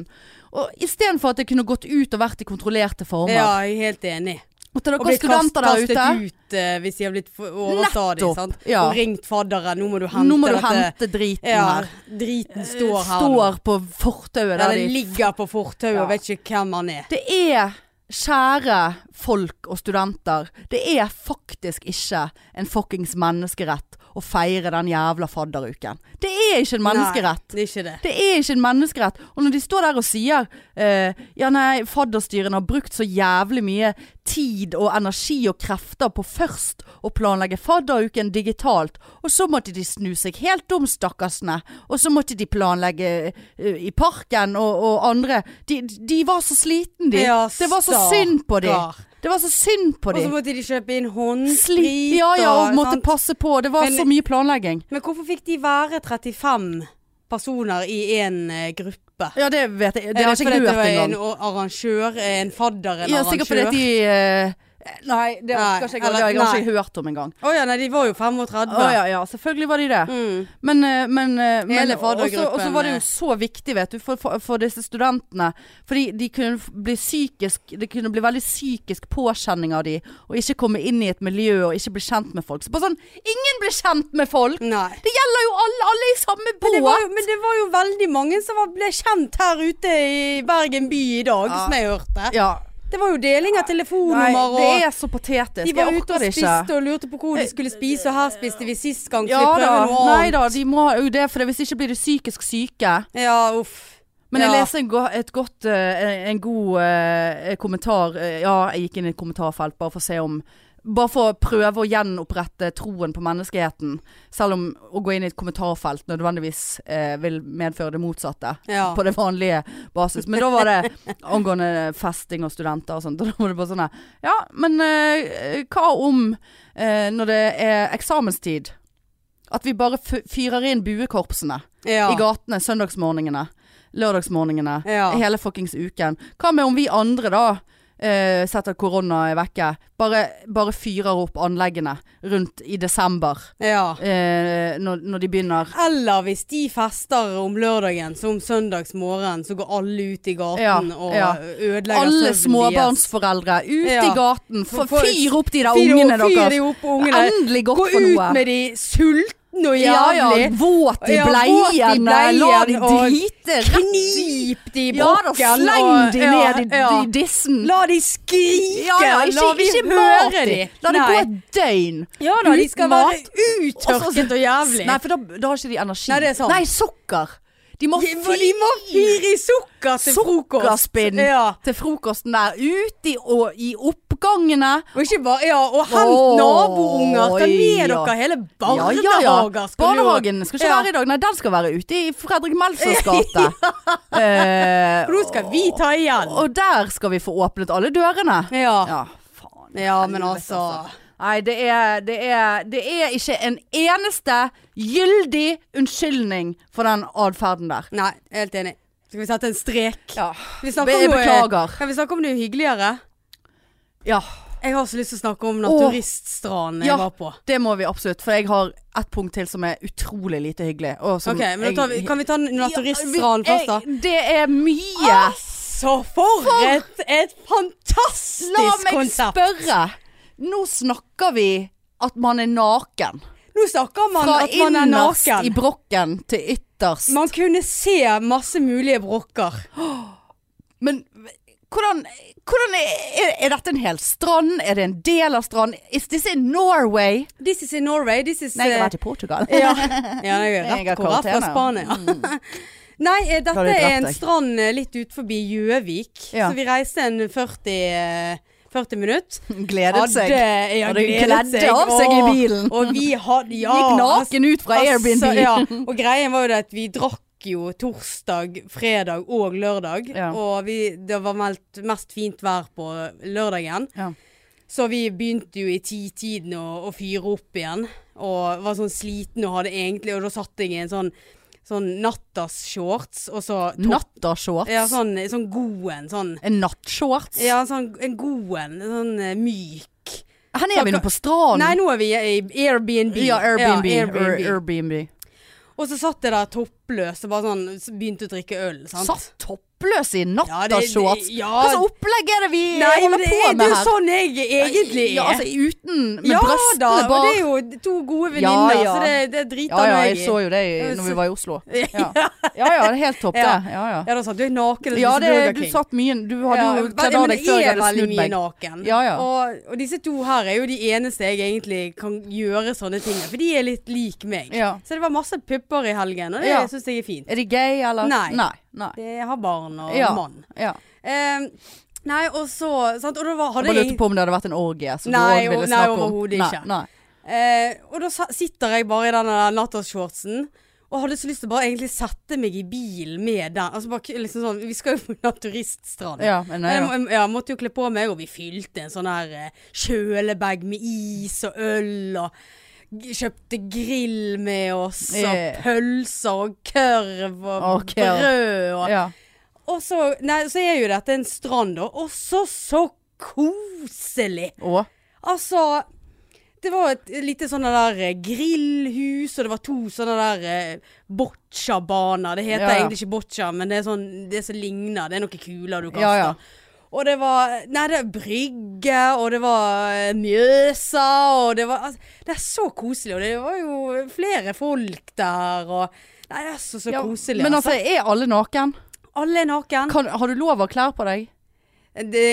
Og Istedenfor at det kunne gått ut og vært i kontrollerte former. Ja, jeg er helt enig. Og til dere studenter der kastet ut uh, hvis de har blitt overstadig. Sant? ja. Og ringt fadderen. Nå må du hente Nå må du hente driten Ja, her. driten står her nå. Står på fortauet Eller ligger på fortauet Ja. og vet ikke hvem han er. Det er, kjære folk og studenter, det er faktisk ikke en fuckings menneskerett å feire den jævla fadderuken. Det er ikke en menneskerett. Nei, det er ikke det. Det er ikke en menneskerett. Og når de står der og sier uh, Ja, nei, fadderstyrene har brukt så jævlig mye tid og energi og krefter på først å planlegge fadderuken digitalt, og så måtte de snu seg helt om, stakkarsene. Og så måtte de planlegge uh, i parken og, og andre. De, de var så sliten, de. Ja, det var så synd på de. Det var så synd på dem. Og så måtte de kjøpe inn håndsprit. ja, ja, og måtte sant? passe på. Det var Men- så mye planlegging. Men hvorfor fikk de være 35 personer i én eh, gruppe? Ja, det vet jeg. Det Er har ikke fordi jeg hørt det var engang. en arrangør, en fadder, en Ja, sikkert fordi de eh, Nei, det har jeg ikke hørt om engang. Å ja, nei, de var jo 35. Oh, ja, ja, selvfølgelig var de det. Mm. Men, eh, men, eh, men Og så var det eh. jo så viktig, vet du, for, for, for disse studentene. Fordi de kunne bli psykisk Det kunne bli veldig psykisk påkjenning av de, å ikke komme inn i et miljø og ikke bli kjent med folk. Så bare sånn Ingen blir kjent med folk! Nei. Det gjelder jo alle! Alle i samme Men det, var båt! jo, men det var jo veldig mange som var, ble kjent her ute i Bergen by i dag, Ja. som jeg hørte. Ja. Det var jo deling av Nei, og det er så patetisk. de var ute og spiste og lurte på hvor de skulle spise, og her spiste vi sist gang, Ja da. Nei da, de må jo det, for hvis ikke blir de psykisk syke. Ja, uff. Men jeg Ja. leser en, go godt, eh, en god uh, kommentar. eh, ja, jeg gikk inn i et kommentarfelt bare for å se om Bare for å prøve å gjenopprette troen på menneskeheten. Selv om å gå inn i et kommentarfelt nødvendigvis eh, vil medføre det motsatte. Ja. På det vanlige basis. Men da var det angående festing og studenter og sånt. Og da var det bare sånn her Ja, men eh, hva om eh, når det er eksamenstid? At vi bare fyrer inn buekorpsene Ja. i gatene søndagsmorgenene. Lørdagsmorgenene. Ja. Hele fuckings uken. Hva med om vi andre da eh, setter korona er vekke. Bare, bare fyrer opp anleggene rundt i desember. ja. Uh, når, når de begynner. Eller hvis de fester om lørdagen, som søndagsmorgen, så går alle ut i gaten Ja, og ja. ødelegger Alle søvnen småbarnsforeldre ut i gaten. For- fyr opp de der Fyr ungene fyr deres. de opp ungene. Endelig Gå for noe. Gå ut med de sultne Ja jævlig. ja, Ja, våt i bleiene. La de drite Knip de i Ja sleng de ned i, i dissen. La de skrike. Ikke, La vi ikke høre de. La det gå et døgn. Ja da, de skal mat. være uttørket og jævlig. Nei, for da, da har ikke de energi. Nei, sant. Nei, sukker. De må fyre i sukker til frokost. Sukkerspinn Ja. til frokosten der. Uti i, og, i oppgangene. Og ikke bare Ja, og hent Åh, nabounger. Ta med ja. dere hele barnehager. ja, ja. Barnehagen skal ikke være i dag. Nei, den skal være ute i Fredrik Melsers gate. eh, nå skal vi ta igjen. og der skal vi få åpnet alle dørene. Ja. Ja, faen. Ja, men altså Nei, det er, det, er, det er ikke en eneste gyldig unnskyldning for den atferden der. Nei, helt enig. Skal vi sette en strek? Ja. Jeg om noe- Kan vi snakke om noe hyggeligere? Ja. Jeg har så lyst til å snakke om naturiststranden jeg Ja. var på. Det må vi absolutt. For jeg har ett punkt til som er utrolig lite hyggelig. Ok, men tar vi, Kan vi ta naturiststranden Ja, først, da? Det er mye. Altså, for et, et fantastisk La meg konsept! spørre. Nå snakker vi at man er naken. Nå snakker man Fra at man er naken. Fra innerst i brokken til ytterst. Man kunne se masse mulige brokker. Men hvordan, hvordan er, er dette en hel strand? Er det en del av stranden? Is this in Norway? This is in Norway. This is Nei, jeg eh, har vært i Portugal. ja. ja, jeg er rett, har rett fra. Spania. Nei, eh, dette er en strand eh, litt ut forbi Gjøvik. Ja. Så vi reiste en 40, eh, 40 minutter. Gledet seg. ja, gledet av seg i bilen. Og vi hadde ja, Gikk naken ut fra altså, Airbnb. Ja. Og greien var jo det at vi drakk jo torsdag, fredag og lørdag. Ja. Og vi, det var meldt mest fint vær på lørdagen. Ja. Så vi begynte jo i titiden å, å fyre opp igjen. Og var sånn sliten og hadde egentlig Og da satt jeg i en sånn Sånn nattas-shorts, og så Nattashorts. Ja, sånn, sånn god en. Sånn En nattshorts. Ja, sånn en god en. Sånn eh, myk. Her er vi nå på stranden. Nei, nå er vi i Airbnb. Ja, Airbnb. Ja, Airbnb. Airbnb. Og så satt jeg der toppløs og bare sånn så begynte å drikke øl. Sant? Satt toppløs i Ja, det- nattashorts. ja. Hva slags opplegg er det vi Nei, holder det på er med jo sånn jeg egentlig er. Ja, altså uten Med Ja brøstene da, og bak. det er jo to gode venninner, ja. så det, det driter Ja, ja, jeg jeg så jo det i- når vi var i Oslo. Ja. Ja, ja, ja det er helt topp, det. Ja. Ja, ja. Ja, da satt du naken Ja, det, du satt mye Du hadde jo kledd av deg før jeg er hadde snudd meg. naken. Ja, ja. Og, og disse to her er jo de eneste jeg egentlig kan gjøre sånne ting med, for de er litt lik meg. Ja. Så det var masse pupper i helgen, og det Ja. syns jeg er fint. Er de gay, eller? Nei. Nei. Nei. Det har barn og Ja. mann. Ja. Eh, nei, og så sant? Og da var, Jeg hadde bare jeg lurte på om det hadde vært en orgie. Som Nei, du òg ville snakke om. overhodet ikke. Nei, nei. Eh, og da sitter jeg bare i denne nattashortsen. Og hadde så lyst til å bare egentlig sette meg i bilen med den. Altså bare liksom sånn Vi skal jo på naturiststrand. Ja, men nei, jeg, ja. jeg måtte jo kle på meg, og vi fylte en sånn her eh, kjølebag med is og øl. Og kjøpte grill med oss, og pølser og kørv og Og brød. Og, ja. og så, nei, så er jo dette en strand, da. Og så så koselig! Og? Altså det var et lite sånne der eh, grillhus, og det var to sånne der eh, boccia-baner. Det heter Ja, ja. egentlig ikke boccia, men det er sånn det som ligner. Det er noen kuler du kaster. Ja. Og det var Nei, det er brygge, og det var eh, Mjøsa, og det var altså, Det er så koselig, og det var jo flere folk der, og Nei, det er så, så Ja, koselig. Men altså, er alle naken? Alle er naken. Kan, har du lov å ha klær på deg? Det,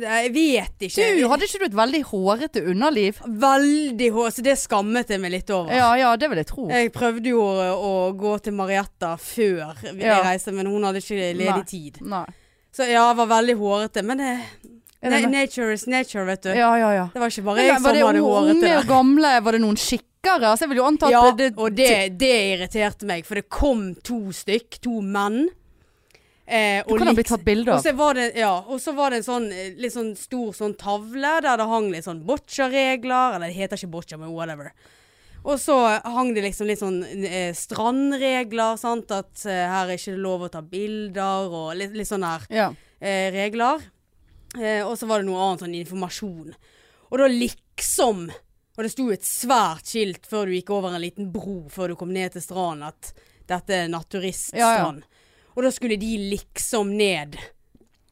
jeg vet ikke. Du, hadde ikke du et veldig hårete underliv? Veldig hår, så det skammet jeg meg litt over. Ja, ja, det vil jeg tro. Jeg prøvde jo å, å gå til Marietta før vi Ja. reiste, men hun hadde ikke ledig Nei. tid. Nei. Så ja, jeg var veldig hårete. Men det, na- nature is nature, vet du. Ja, ja, ja. Det var ikke bare jeg som var det hadde hårete unge og gamle? Var det noen skikkere? Altså, jeg vil jo anta Ja, det, og det, det irriterte meg, for det kom to stykk, to menn. Eh, Du kan ha blitt tatt bilde og av. så var det, ja, og så var det en sånn eh, litt sånn stor sånn tavle der det hang litt sånn boccia-regler. Eller det heter ikke boccia, men whatever. Og så hang det liksom litt sånn eh, strandregler, sant. At eh, her er ikke lov å ta bilder, og litt, litt sånne her Ja. eh, regler. Eh, og så var det noe annet sånn informasjon. Og da liksom Og det sto et svært skilt før du gikk over en liten bro før du kom ned til stranden at dette er naturiststrand. Og da skulle de liksom ned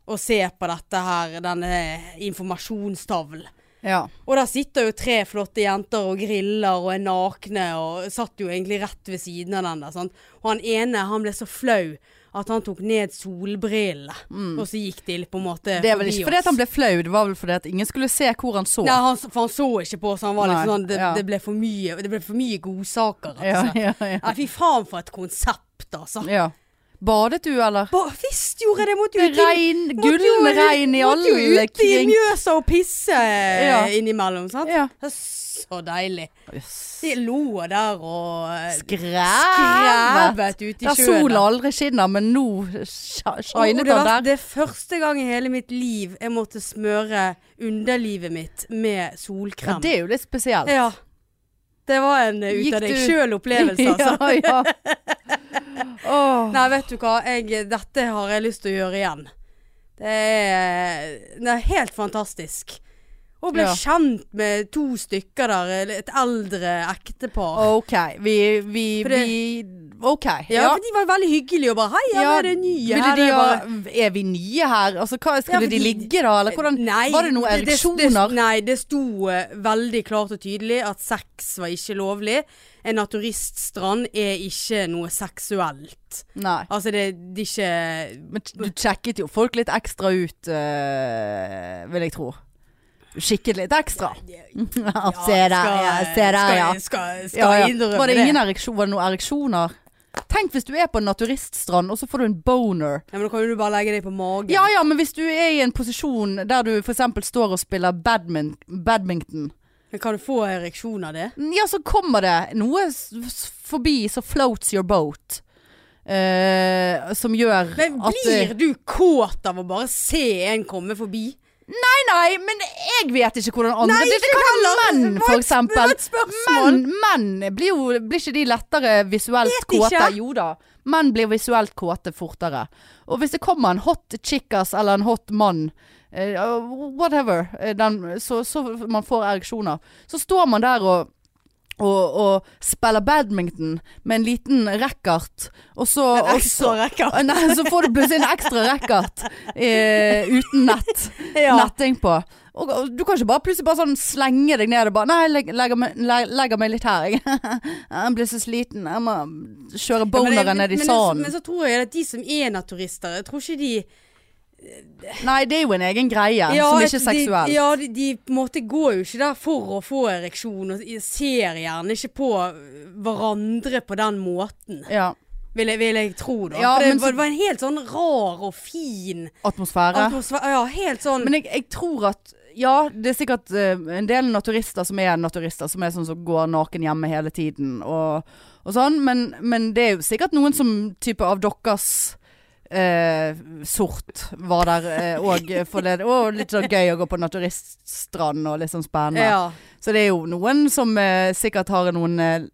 og se på dette her, denne informasjonstavlen. Ja. Og der sitter jo tre flotte jenter og griller og er nakne og satt jo egentlig rett ved siden av den der. Sant? Og han ene han ble så flau at han tok ned solbrillene. Og så gikk de på en måte Mm. Det er vel ikke fordi han ble flau, det var vel fordi at ingen skulle se hvor han så. Nei, han, for han så ikke på, oss. han var Nei, liksom sånn det, ja. det ble for mye Det ble for mye godsaker, Ja, altså. ja, ja. Nei, fy faen for et konsept, altså. ja. Badet du, eller? Ba, visst gjorde jeg det! Måtte jo ut i Regn, gullen regn i Måtte jo alle ut i. Mjøsa og pisse Ja. innimellom, sant? Ja. Så deilig. Yes. De lå der og eh, Skrevet! ute i Der sjøen. sola aldri skinner, men nå shinet var, der. det er første gang i hele mitt liv jeg måtte smøre underlivet mitt med Ja, solkrem. det er jo litt spesielt. Ja. Det var en eh, ut av deg sjøl-opplevelse, altså. ja, ja. Åh. Nei, vet du hva. Jeg, dette har jeg lyst til å gjøre igjen. Det er, det er helt fantastisk. Og ble Ja. kjent med to stykker der. Et eldre ektepar. OK. Vi, vi, det- vi OK. Ja, for de var veldig hyggelige og bare 'Hei, her Ja, er det nye'. Her de bare er vi nye her? Altså, hva, skulle ja, de ligge da, eller hvordan? Nei, var det noen ereksjoner? det- Det, nei, det sto eh, veldig klart og tydelig at sex var ikke lovlig. En naturiststrand er ikke noe seksuelt. Nei. Altså, det, det er ikke Men du sjekket jo folk litt ekstra ut, eh, vil jeg tro. Kikket litt ekstra. Ja, se der, ja. Se der, ja. Skal, skal, skal ja, ja. Var det ingen ereksjon, var det noen ereksjoner? Tenk hvis du er på en naturiststrand, og så får du en boner. Ja, men da kan jo du bare legge deg på magen. Ja ja, men hvis du er i en posisjon der du f.eks. står og spiller badmin badminton, Men kan du få ereksjon av det? ja så kommer det noe forbi så floats your boat. Uh, som gjør Men at blir du kåt av å bare se en komme forbi? Nei, nei, men jeg vet ikke hvordan andre Nei, Det, det kan jo menn, for eksempel. Menn, menn blir jo Blir ikke de lettere visuelt kåte? Jo da. Menn blir visuelt kåte fortere. Og hvis det kommer en hot chickas eller en hot mann, uh, whatever, eh, den, så, så man får ereksjoner, så står man der og og, og spiller badminton med en liten racket, og så, En ekstra så racket. Nei, så får du plutselig en ekstra racket eh, uten nett Ja. netting på. Og, og du kan ikke bare plutselig bare sånn slenge deg ned og bare Nei, legger meg, le- legger meg litt her, jeg. jeg blir så sliten. Jeg må kjøre Ja, boneren ned i men sanden. Men så tror jeg at de som er naturister, jeg tror ikke de Nei, det er jo en egen greie som ikke er seksuell. De, ja, de, de på en måte går jo ikke der for å få ereksjon, og ser gjerne ikke på hverandre på den måten. Ja. Vil jeg, vil jeg tro, da. Ja, det, men så- var- det var en helt sånn rar og fin Atmosfære. atmosfære. Ja, helt sånn Men jeg, jeg tror at ja, det er sikkert uh, en del naturister som er naturister, som er sånn som går naken hjemme hele tiden og, og sånn, men, men det er jo sikkert noen som type av deres eh, sort var der òg. eh, forleden. og litt sånn gøy å gå på naturiststrand og litt sånn spennende. ja. Så det er jo noen som eh, sikkert har noen eh,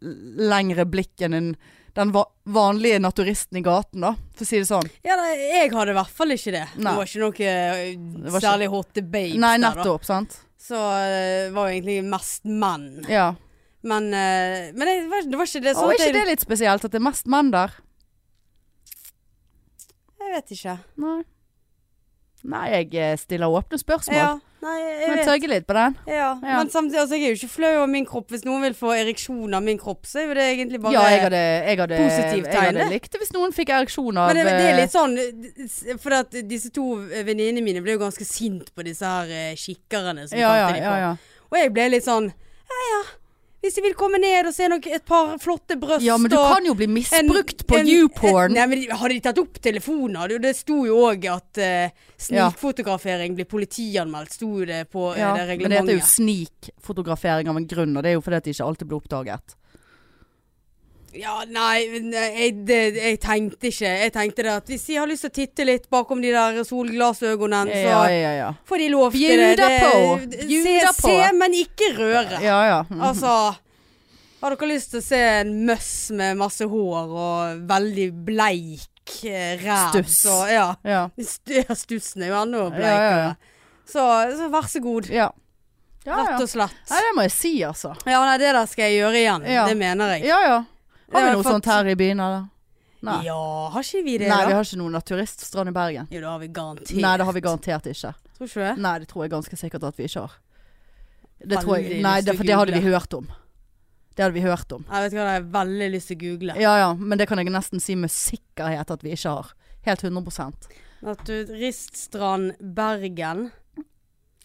lengre blikk enn en, den va vanlige naturisten i gaten, da, for å si det sånn. ja nei, jeg hadde i hvert fall ikke det. Nei. Det var ikke noe eh, var ikke- særlig hot babes Nei, der, da. nettopp, sant. Så eh, det var jo egentlig mest menn. Ja. Men, eh, men det, var, det var ikke det Og sånn er ikke det litt spesielt at det er mest menn der? Jeg vet ikke. Nei. Nei, jeg eh, stiller åpne spørsmål. Ja, nei, jeg Men tøyger litt på den. Ja. Ja. Men samtidig, altså, jeg er jo ikke flau over min kropp. Hvis noen vil få ereksjon av min kropp, så er jo det egentlig bare ja, jeg hadde, jeg hadde, positivt jeg hadde likt det hvis noen fikk ereksjon av Men det, det er eh, litt sånn For at disse to venninnene mine ble jo ganske sint på disse her eh, kikkerne som ja, ja, kalte de ja, for. ja. Og jeg ble litt sånn Ja ja, hvis de vil komme ned og se noe, et par flotte bryst ja, men du kan jo bli en- misbrukt på en- YouPorn. Nei, men Hadde de tatt opp jo- Det sto jo òg at uh, snikfotografering blir politianmeldt. Sto det på eh, Ja, det men det heter jo reglementet. snikfotografering av en grunn, og det er jo fordi at det ikke alltid blir oppdaget. Ja, nei, eh, jeg, det, jeg tenkte ikke Jeg tenkte det at hvis de har lyst til å titte litt bakom de der solglassøynene, så Ja, ja, ja. får de lov til Bjuda det. det på. det- se, på. se, men ikke røre. Ja, ja. Mhm. Altså Har dere lyst til å se en møss med masse hår og veldig bleik eh, ræv? Stuss. Så, ja. Ja. Ja, Stussen er jo enda Ja, bleikere. ja, ja. Så, så vær så god. Ja. Ja, Rett og slett. Nei, det må jeg si, altså. Ja, nei, det der skal jeg gjøre igjen. Ja. Det mener jeg. Ja ja. Har vi noe fått- sånt her i byen, eller? Nei. Ja, har ikke vi det, Nei, da? vi har ikke noen naturiststrand i Bergen. Jo, det har vi garantert. Nei, det har vi garantert ikke. Tror ikke det? Nei, det tror jeg ganske sikkert at vi ikke har. Det tror jeg, Veldig nei, det, for det hadde vi hørt om. Det hadde vi hørt om. Jeg vet ikke hva, det har veldig lyst til å google. Ja ja, men det kan jeg nesten si med sikkerhet at vi ikke har. Helt 100% Naturiststrand Bergen.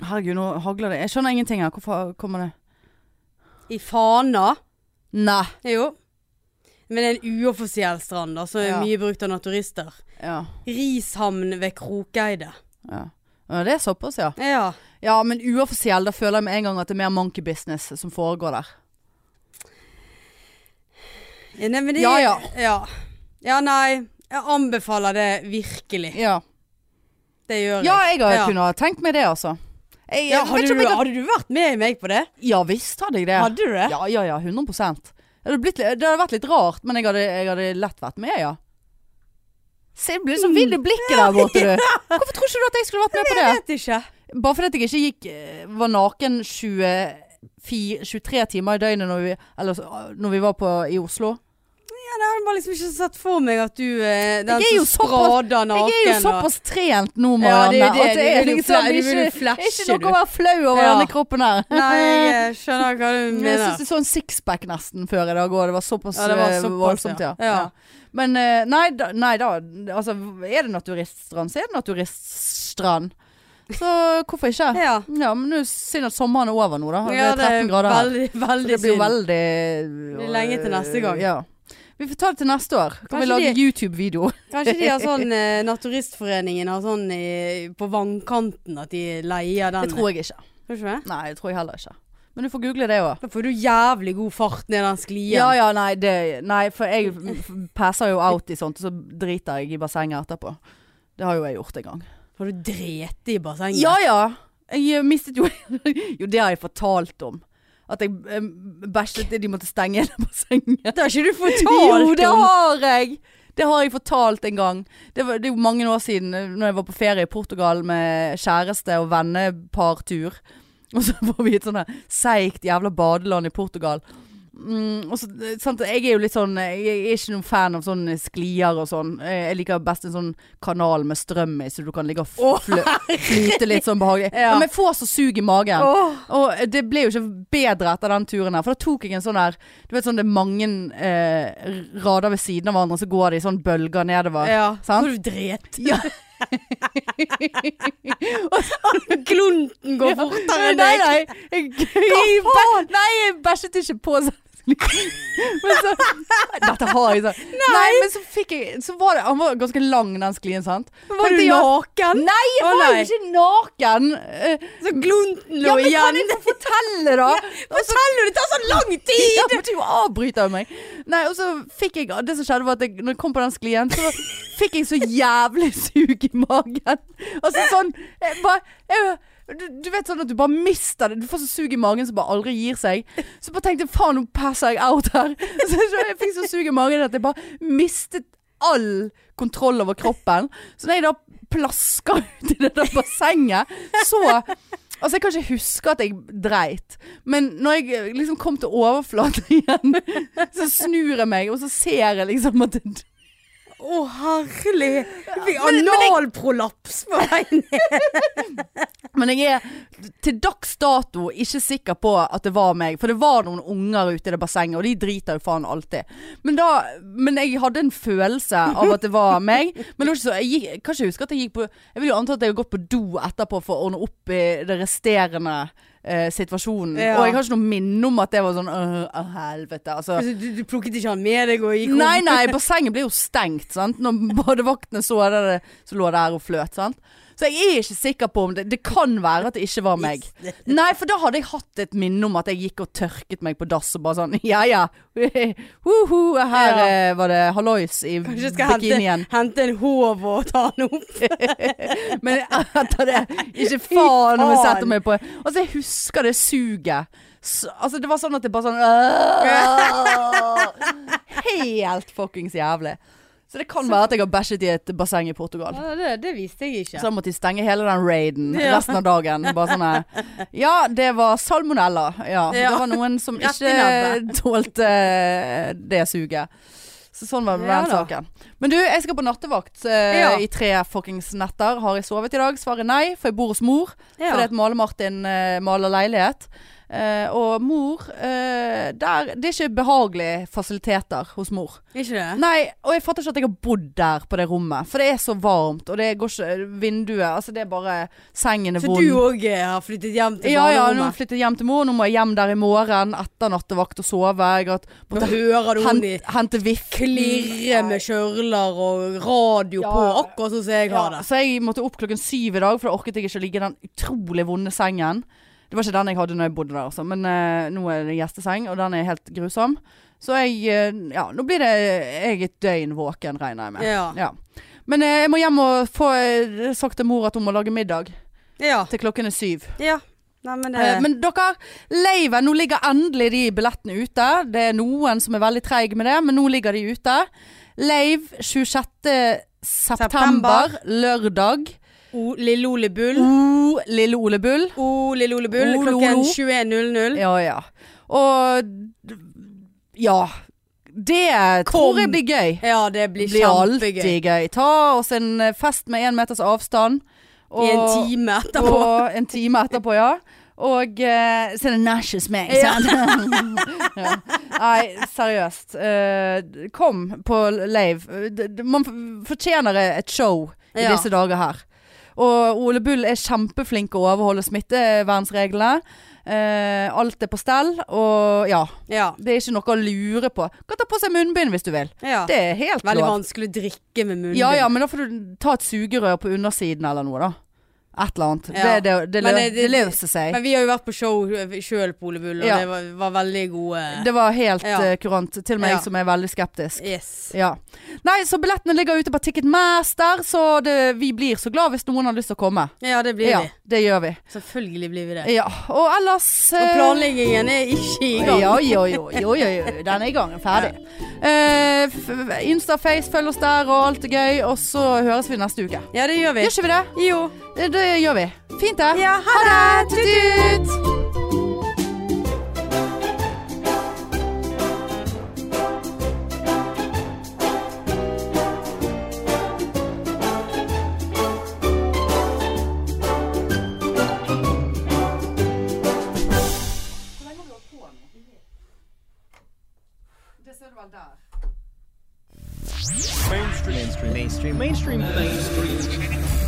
Herregud, nå hagler det. Jeg skjønner ingenting her. Hvorfor kommer det I Fana. Nei. Jo. Men det er en uoffisiell strand, da, som er Ja. mye brukt av naturister. Ja. Rishamn ved Krokeide. ja. ja det er såpass, ja. Ja. Ja, men uoffisiell, da føler jeg med en gang at det er mer monkey business som foregår der. ja nei, men det, Ja, ja. ja. Ja, nei. Jeg anbefaler det virkelig. Ja, Det gjør ja jeg har kunne ha tenkt meg det, altså. Jeg, Ja, vet hadde, ikke om du, jeg hadde du vært med meg på det? Ja visst hadde jeg det. Hadde du det? Ja, ja, ja. 100 det hadde, blitt, det hadde vært litt rart, men jeg hadde, jeg hadde lett vært med, ja. Se, det blir så vill i blikket der borte, du. Hvorfor tror ikke du at jeg skulle vært med på det? Jeg vet ikke. Bare fordi jeg ikke gikk eh, var naken 24, 23 timer i døgnet når vi, eller, når vi var på, i Oslo. Ja, det har bare liksom ikke sett for meg at du eh, Den er som sprader naken. Jeg er jo såpass trent nå, Ja, Marianne. det er det. Du jo liksom du ikke, noe å være flau over Ja. denne kroppen her. Nei, jeg skjønner hva du mener. Jeg syns jeg så en sixpack nesten før i dag òg. Det var såpass, Ja, det var eh, såpass, voldsomt, ja. ja. Ja. Men eh, nei da, nei da. Altså, er det naturiststrand, så er det naturiststrand. Så hvorfor ikke? Ja. Ja, men nå er synd at sommeren er over nå, da. Ja, det er 13 grader her. veldig, Så det blir veldig lenge til neste gang. Ja. Vi får ta det til neste år. Kan vi Kanskje lage YouTube-video? Kanskje de har sånn eh, Naturistforeningen har sånn i, på vannkanten at de leier den. Det tror jeg ikke. Tror ikke det? Nei, det tror jeg heller ikke. Men du får google det òg. Da får du jævlig god fart ned den sklien. Ja ja, nei, det, nei, for jeg passer jo out i sånt, og så driter jeg i bassenget etterpå. Det har jo jeg gjort en gang. Har du dreti i bassenget? Ja ja. Jeg mistet jo Jo, det har jeg fortalt om. At jeg eh, bæsjet De måtte stenge igjen bassenget. Det har ikke du fortalt Jo, det har jeg! Det har jeg fortalt en gang. Det, var, det er jo mange år siden, eh, når jeg var på ferie i Portugal med kjæreste og vennepartur. Og så var vi et sånt seigt jævla badeland i Portugal. Mm, også, eh, sant, jeg er jo litt sånn Jeg er ikke noen fan av sånne sklier og sånn. Jeg jeg liker best en sånn kanal med strøm i, så du kan ligge og fly, flyte litt sånn behagelig. Ja. Men jeg får så sug i magen. Oh. Og det ble jo ikke bedre etter den turen her. For da tok jeg en sånn her Du vet sånn det er mange eh, rader ved siden av hverandre, så går de sånn bølger nedover. Ja. Sant? Hvor du dret? Ja. Glunten går fortere enn deg. nei. Jeg, jeg, jeg, nei, jeg bæsjet ikke på sånn. Men så, dette har jeg sånn. Nei. men så fikk jeg Så var det Han var ganske lang, den sklien, sant? Var du jeg, naken? Nei, jeg var nei. jo ikke naken! Eh, Så glunten lå Ja, men kan igjen. jeg få fortelle, da? Fortell nå, det tar så lang Ja, tid! men du avbryter meg. Nei, og så fikk jeg Det som skjedde, var at jeg, når jeg kom på den sklien, så fikk jeg så jævlig sug i magen. Altså sånn jeg bare, jeg, du, du vet sånn at du bare mister det. Du får så sug i magen som bare aldri gir seg. Så bare tenkte jeg faen, nå passer jeg out her. Så, jeg fikk så sug i magen at jeg bare mistet all kontroll over kroppen. Så når jeg da plaska ut i det der bassenget, så Altså, jeg kan ikke huske at jeg dreit, men når jeg eh, liksom kom til overflaten igjen, så snur jeg meg, og så ser jeg liksom at det Å, herlig. vi fikk analprolaps på vei ned. Men jeg er til dags dato ikke sikker på at det var meg. For det var noen unger ute i det bassenget, og de driter jo faen alltid. Men, da, men jeg hadde en følelse av at det var meg. Men det var ikke så, jeg gikk, kan ikke huske at jeg gikk på Jeg vil jo anta at jeg har gått på do etterpå for å ordne opp i det resterende eh, situasjonen. Ja. Og jeg har ikke noe minne om at det var sånn øh, å, helvete. Altså. Altså, Du, du plukket ikke han med deg og gikk Nei, nei, bassenget ble jo stengt, sant. Når badevaktene så det, så lå der og fløt, sant. Så jeg er ikke sikker på om det Det kan være at det ikke var meg. Nei, for da hadde jeg hatt et minne om at jeg gikk og tørket meg på dass og bare sånn Ja ja, Uhu, her Ja. eh, var det hallois i Kanskje du skal hente, bikinien. hente en håv og ta den opp. Men etter det Ikke faen om jeg setter meg på Altså, jeg husker det suget Så, altså, det var sånn at det bare sånn øh, Helt fuckings jævlig. Så det kan være at jeg har bæsjet i et basseng i Portugal. Ja, det, det visste jeg ikke. Så da måtte de stenge hele den raiden Ja. resten av dagen. Bare sånn eh, Ja, det var salmonella. Ja. Ja. Det var noen som ikke tålte eh, det suget. Så sånn var den Ja saken. Men du, jeg skal på nattevakt eh, i tre fuckings netter. Har jeg sovet i dag? Svaret nei, for jeg bor hos mor. Ja. Fordi at Male-Martin eh, maler leilighet. Eh, og mor uh, der, Det er ikke behagelige fasiliteter hos mor. Ikke det? Nei, og jeg fatter ikke at jeg har bodd der på det rommet. For det er så varmt, og det går ikke Vinduet Altså, det er bare Sengen er Så vond. du òg har flyttet hjem til ja, ja, nå har jeg flyttet hjem til mor. Nå må jeg hjem der i morgen etter nattevakt og sove. Jeg har Nå hører du hun i hente, hente klirre med kjørler og radio Ja. på, akkurat sånn som jeg har det. så jeg måtte opp klokken syv i dag, for da orket jeg ikke å ligge i den utrolig vonde sengen. Det var ikke den jeg hadde når jeg bodde der, altså. Men eh, nå er det gjesteseng, og den er helt grusom. Så jeg eh, Ja, nå blir det jeg et døgn våken, regner jeg med. Ja. Ja. Men eh, jeg må hjem og få eh, sagt til mor at hun må lage middag Ja. til klokken er syv. ja. Nei, men det Eh, men dere, laven, nå ligger endelig de billettene ute. Det er noen som er veldig treige med det, men nå ligger de ute. Leiv 26. september, lørdag. O, Lille Ole Bull. O, lille Ole Bull. O, Lille Ole Bull. O, Klokken 21.00. Ja, ja. Og Ja. Det Kom. tror jeg blir gøy. Ja, det blir, blir kjempegøy. alltid gøy. Ta oss en eh, fest med én meters avstand. I en time etterpå. Og en time etterpå, ja. Og uh, så er det Nashes meg, sant? ja. Nei, seriøst. Uh, kom på lave. Man fortjener et show i Ja. disse dager her. Og Ole Bull er kjempeflink å overholde smittevernreglene. Uh, alt er på stell, og ja. Ja. Det er ikke noe å lure på. Kan ta på seg munnbind hvis du vil. ja. Det er helt Veldig lov. vanskelig å drikke med munnbind. Ja ja, men da får du ta et sugerør på undersiden eller noe, da. Et eller annet. Ja. Det, det, det, lø- det- løser seg. Men vi har jo vært på show sjøl på Ole Bull, og Ja. det var, var veldig gode Det var helt Ja. uh, kurant. Til og med jeg som er veldig skeptisk. Yes. Ja. Nei, så billettene ligger ute på Ticketmaster, så vi blir så glad hvis noen har lyst til å komme. Ja, det blir vi. det gjør vi. Selvfølgelig blir vi det. Ja. Og ellers Og eh, planleggingen er ikke i gang. Ja, jo, jo, jo, jo, jo. Den er i gang. Ferdig. Uh, f- Instaface, følg oss der, og alt er gøy. Og så høres vi neste uke. Ja, det gjør vi. Gjør ikke vi det? Jo. Det, det gjør vi. Fint, det. Ja, ha det! Tut-tut! Mainstream. Mainstream. Mainstream. Mainstream. Mainstream.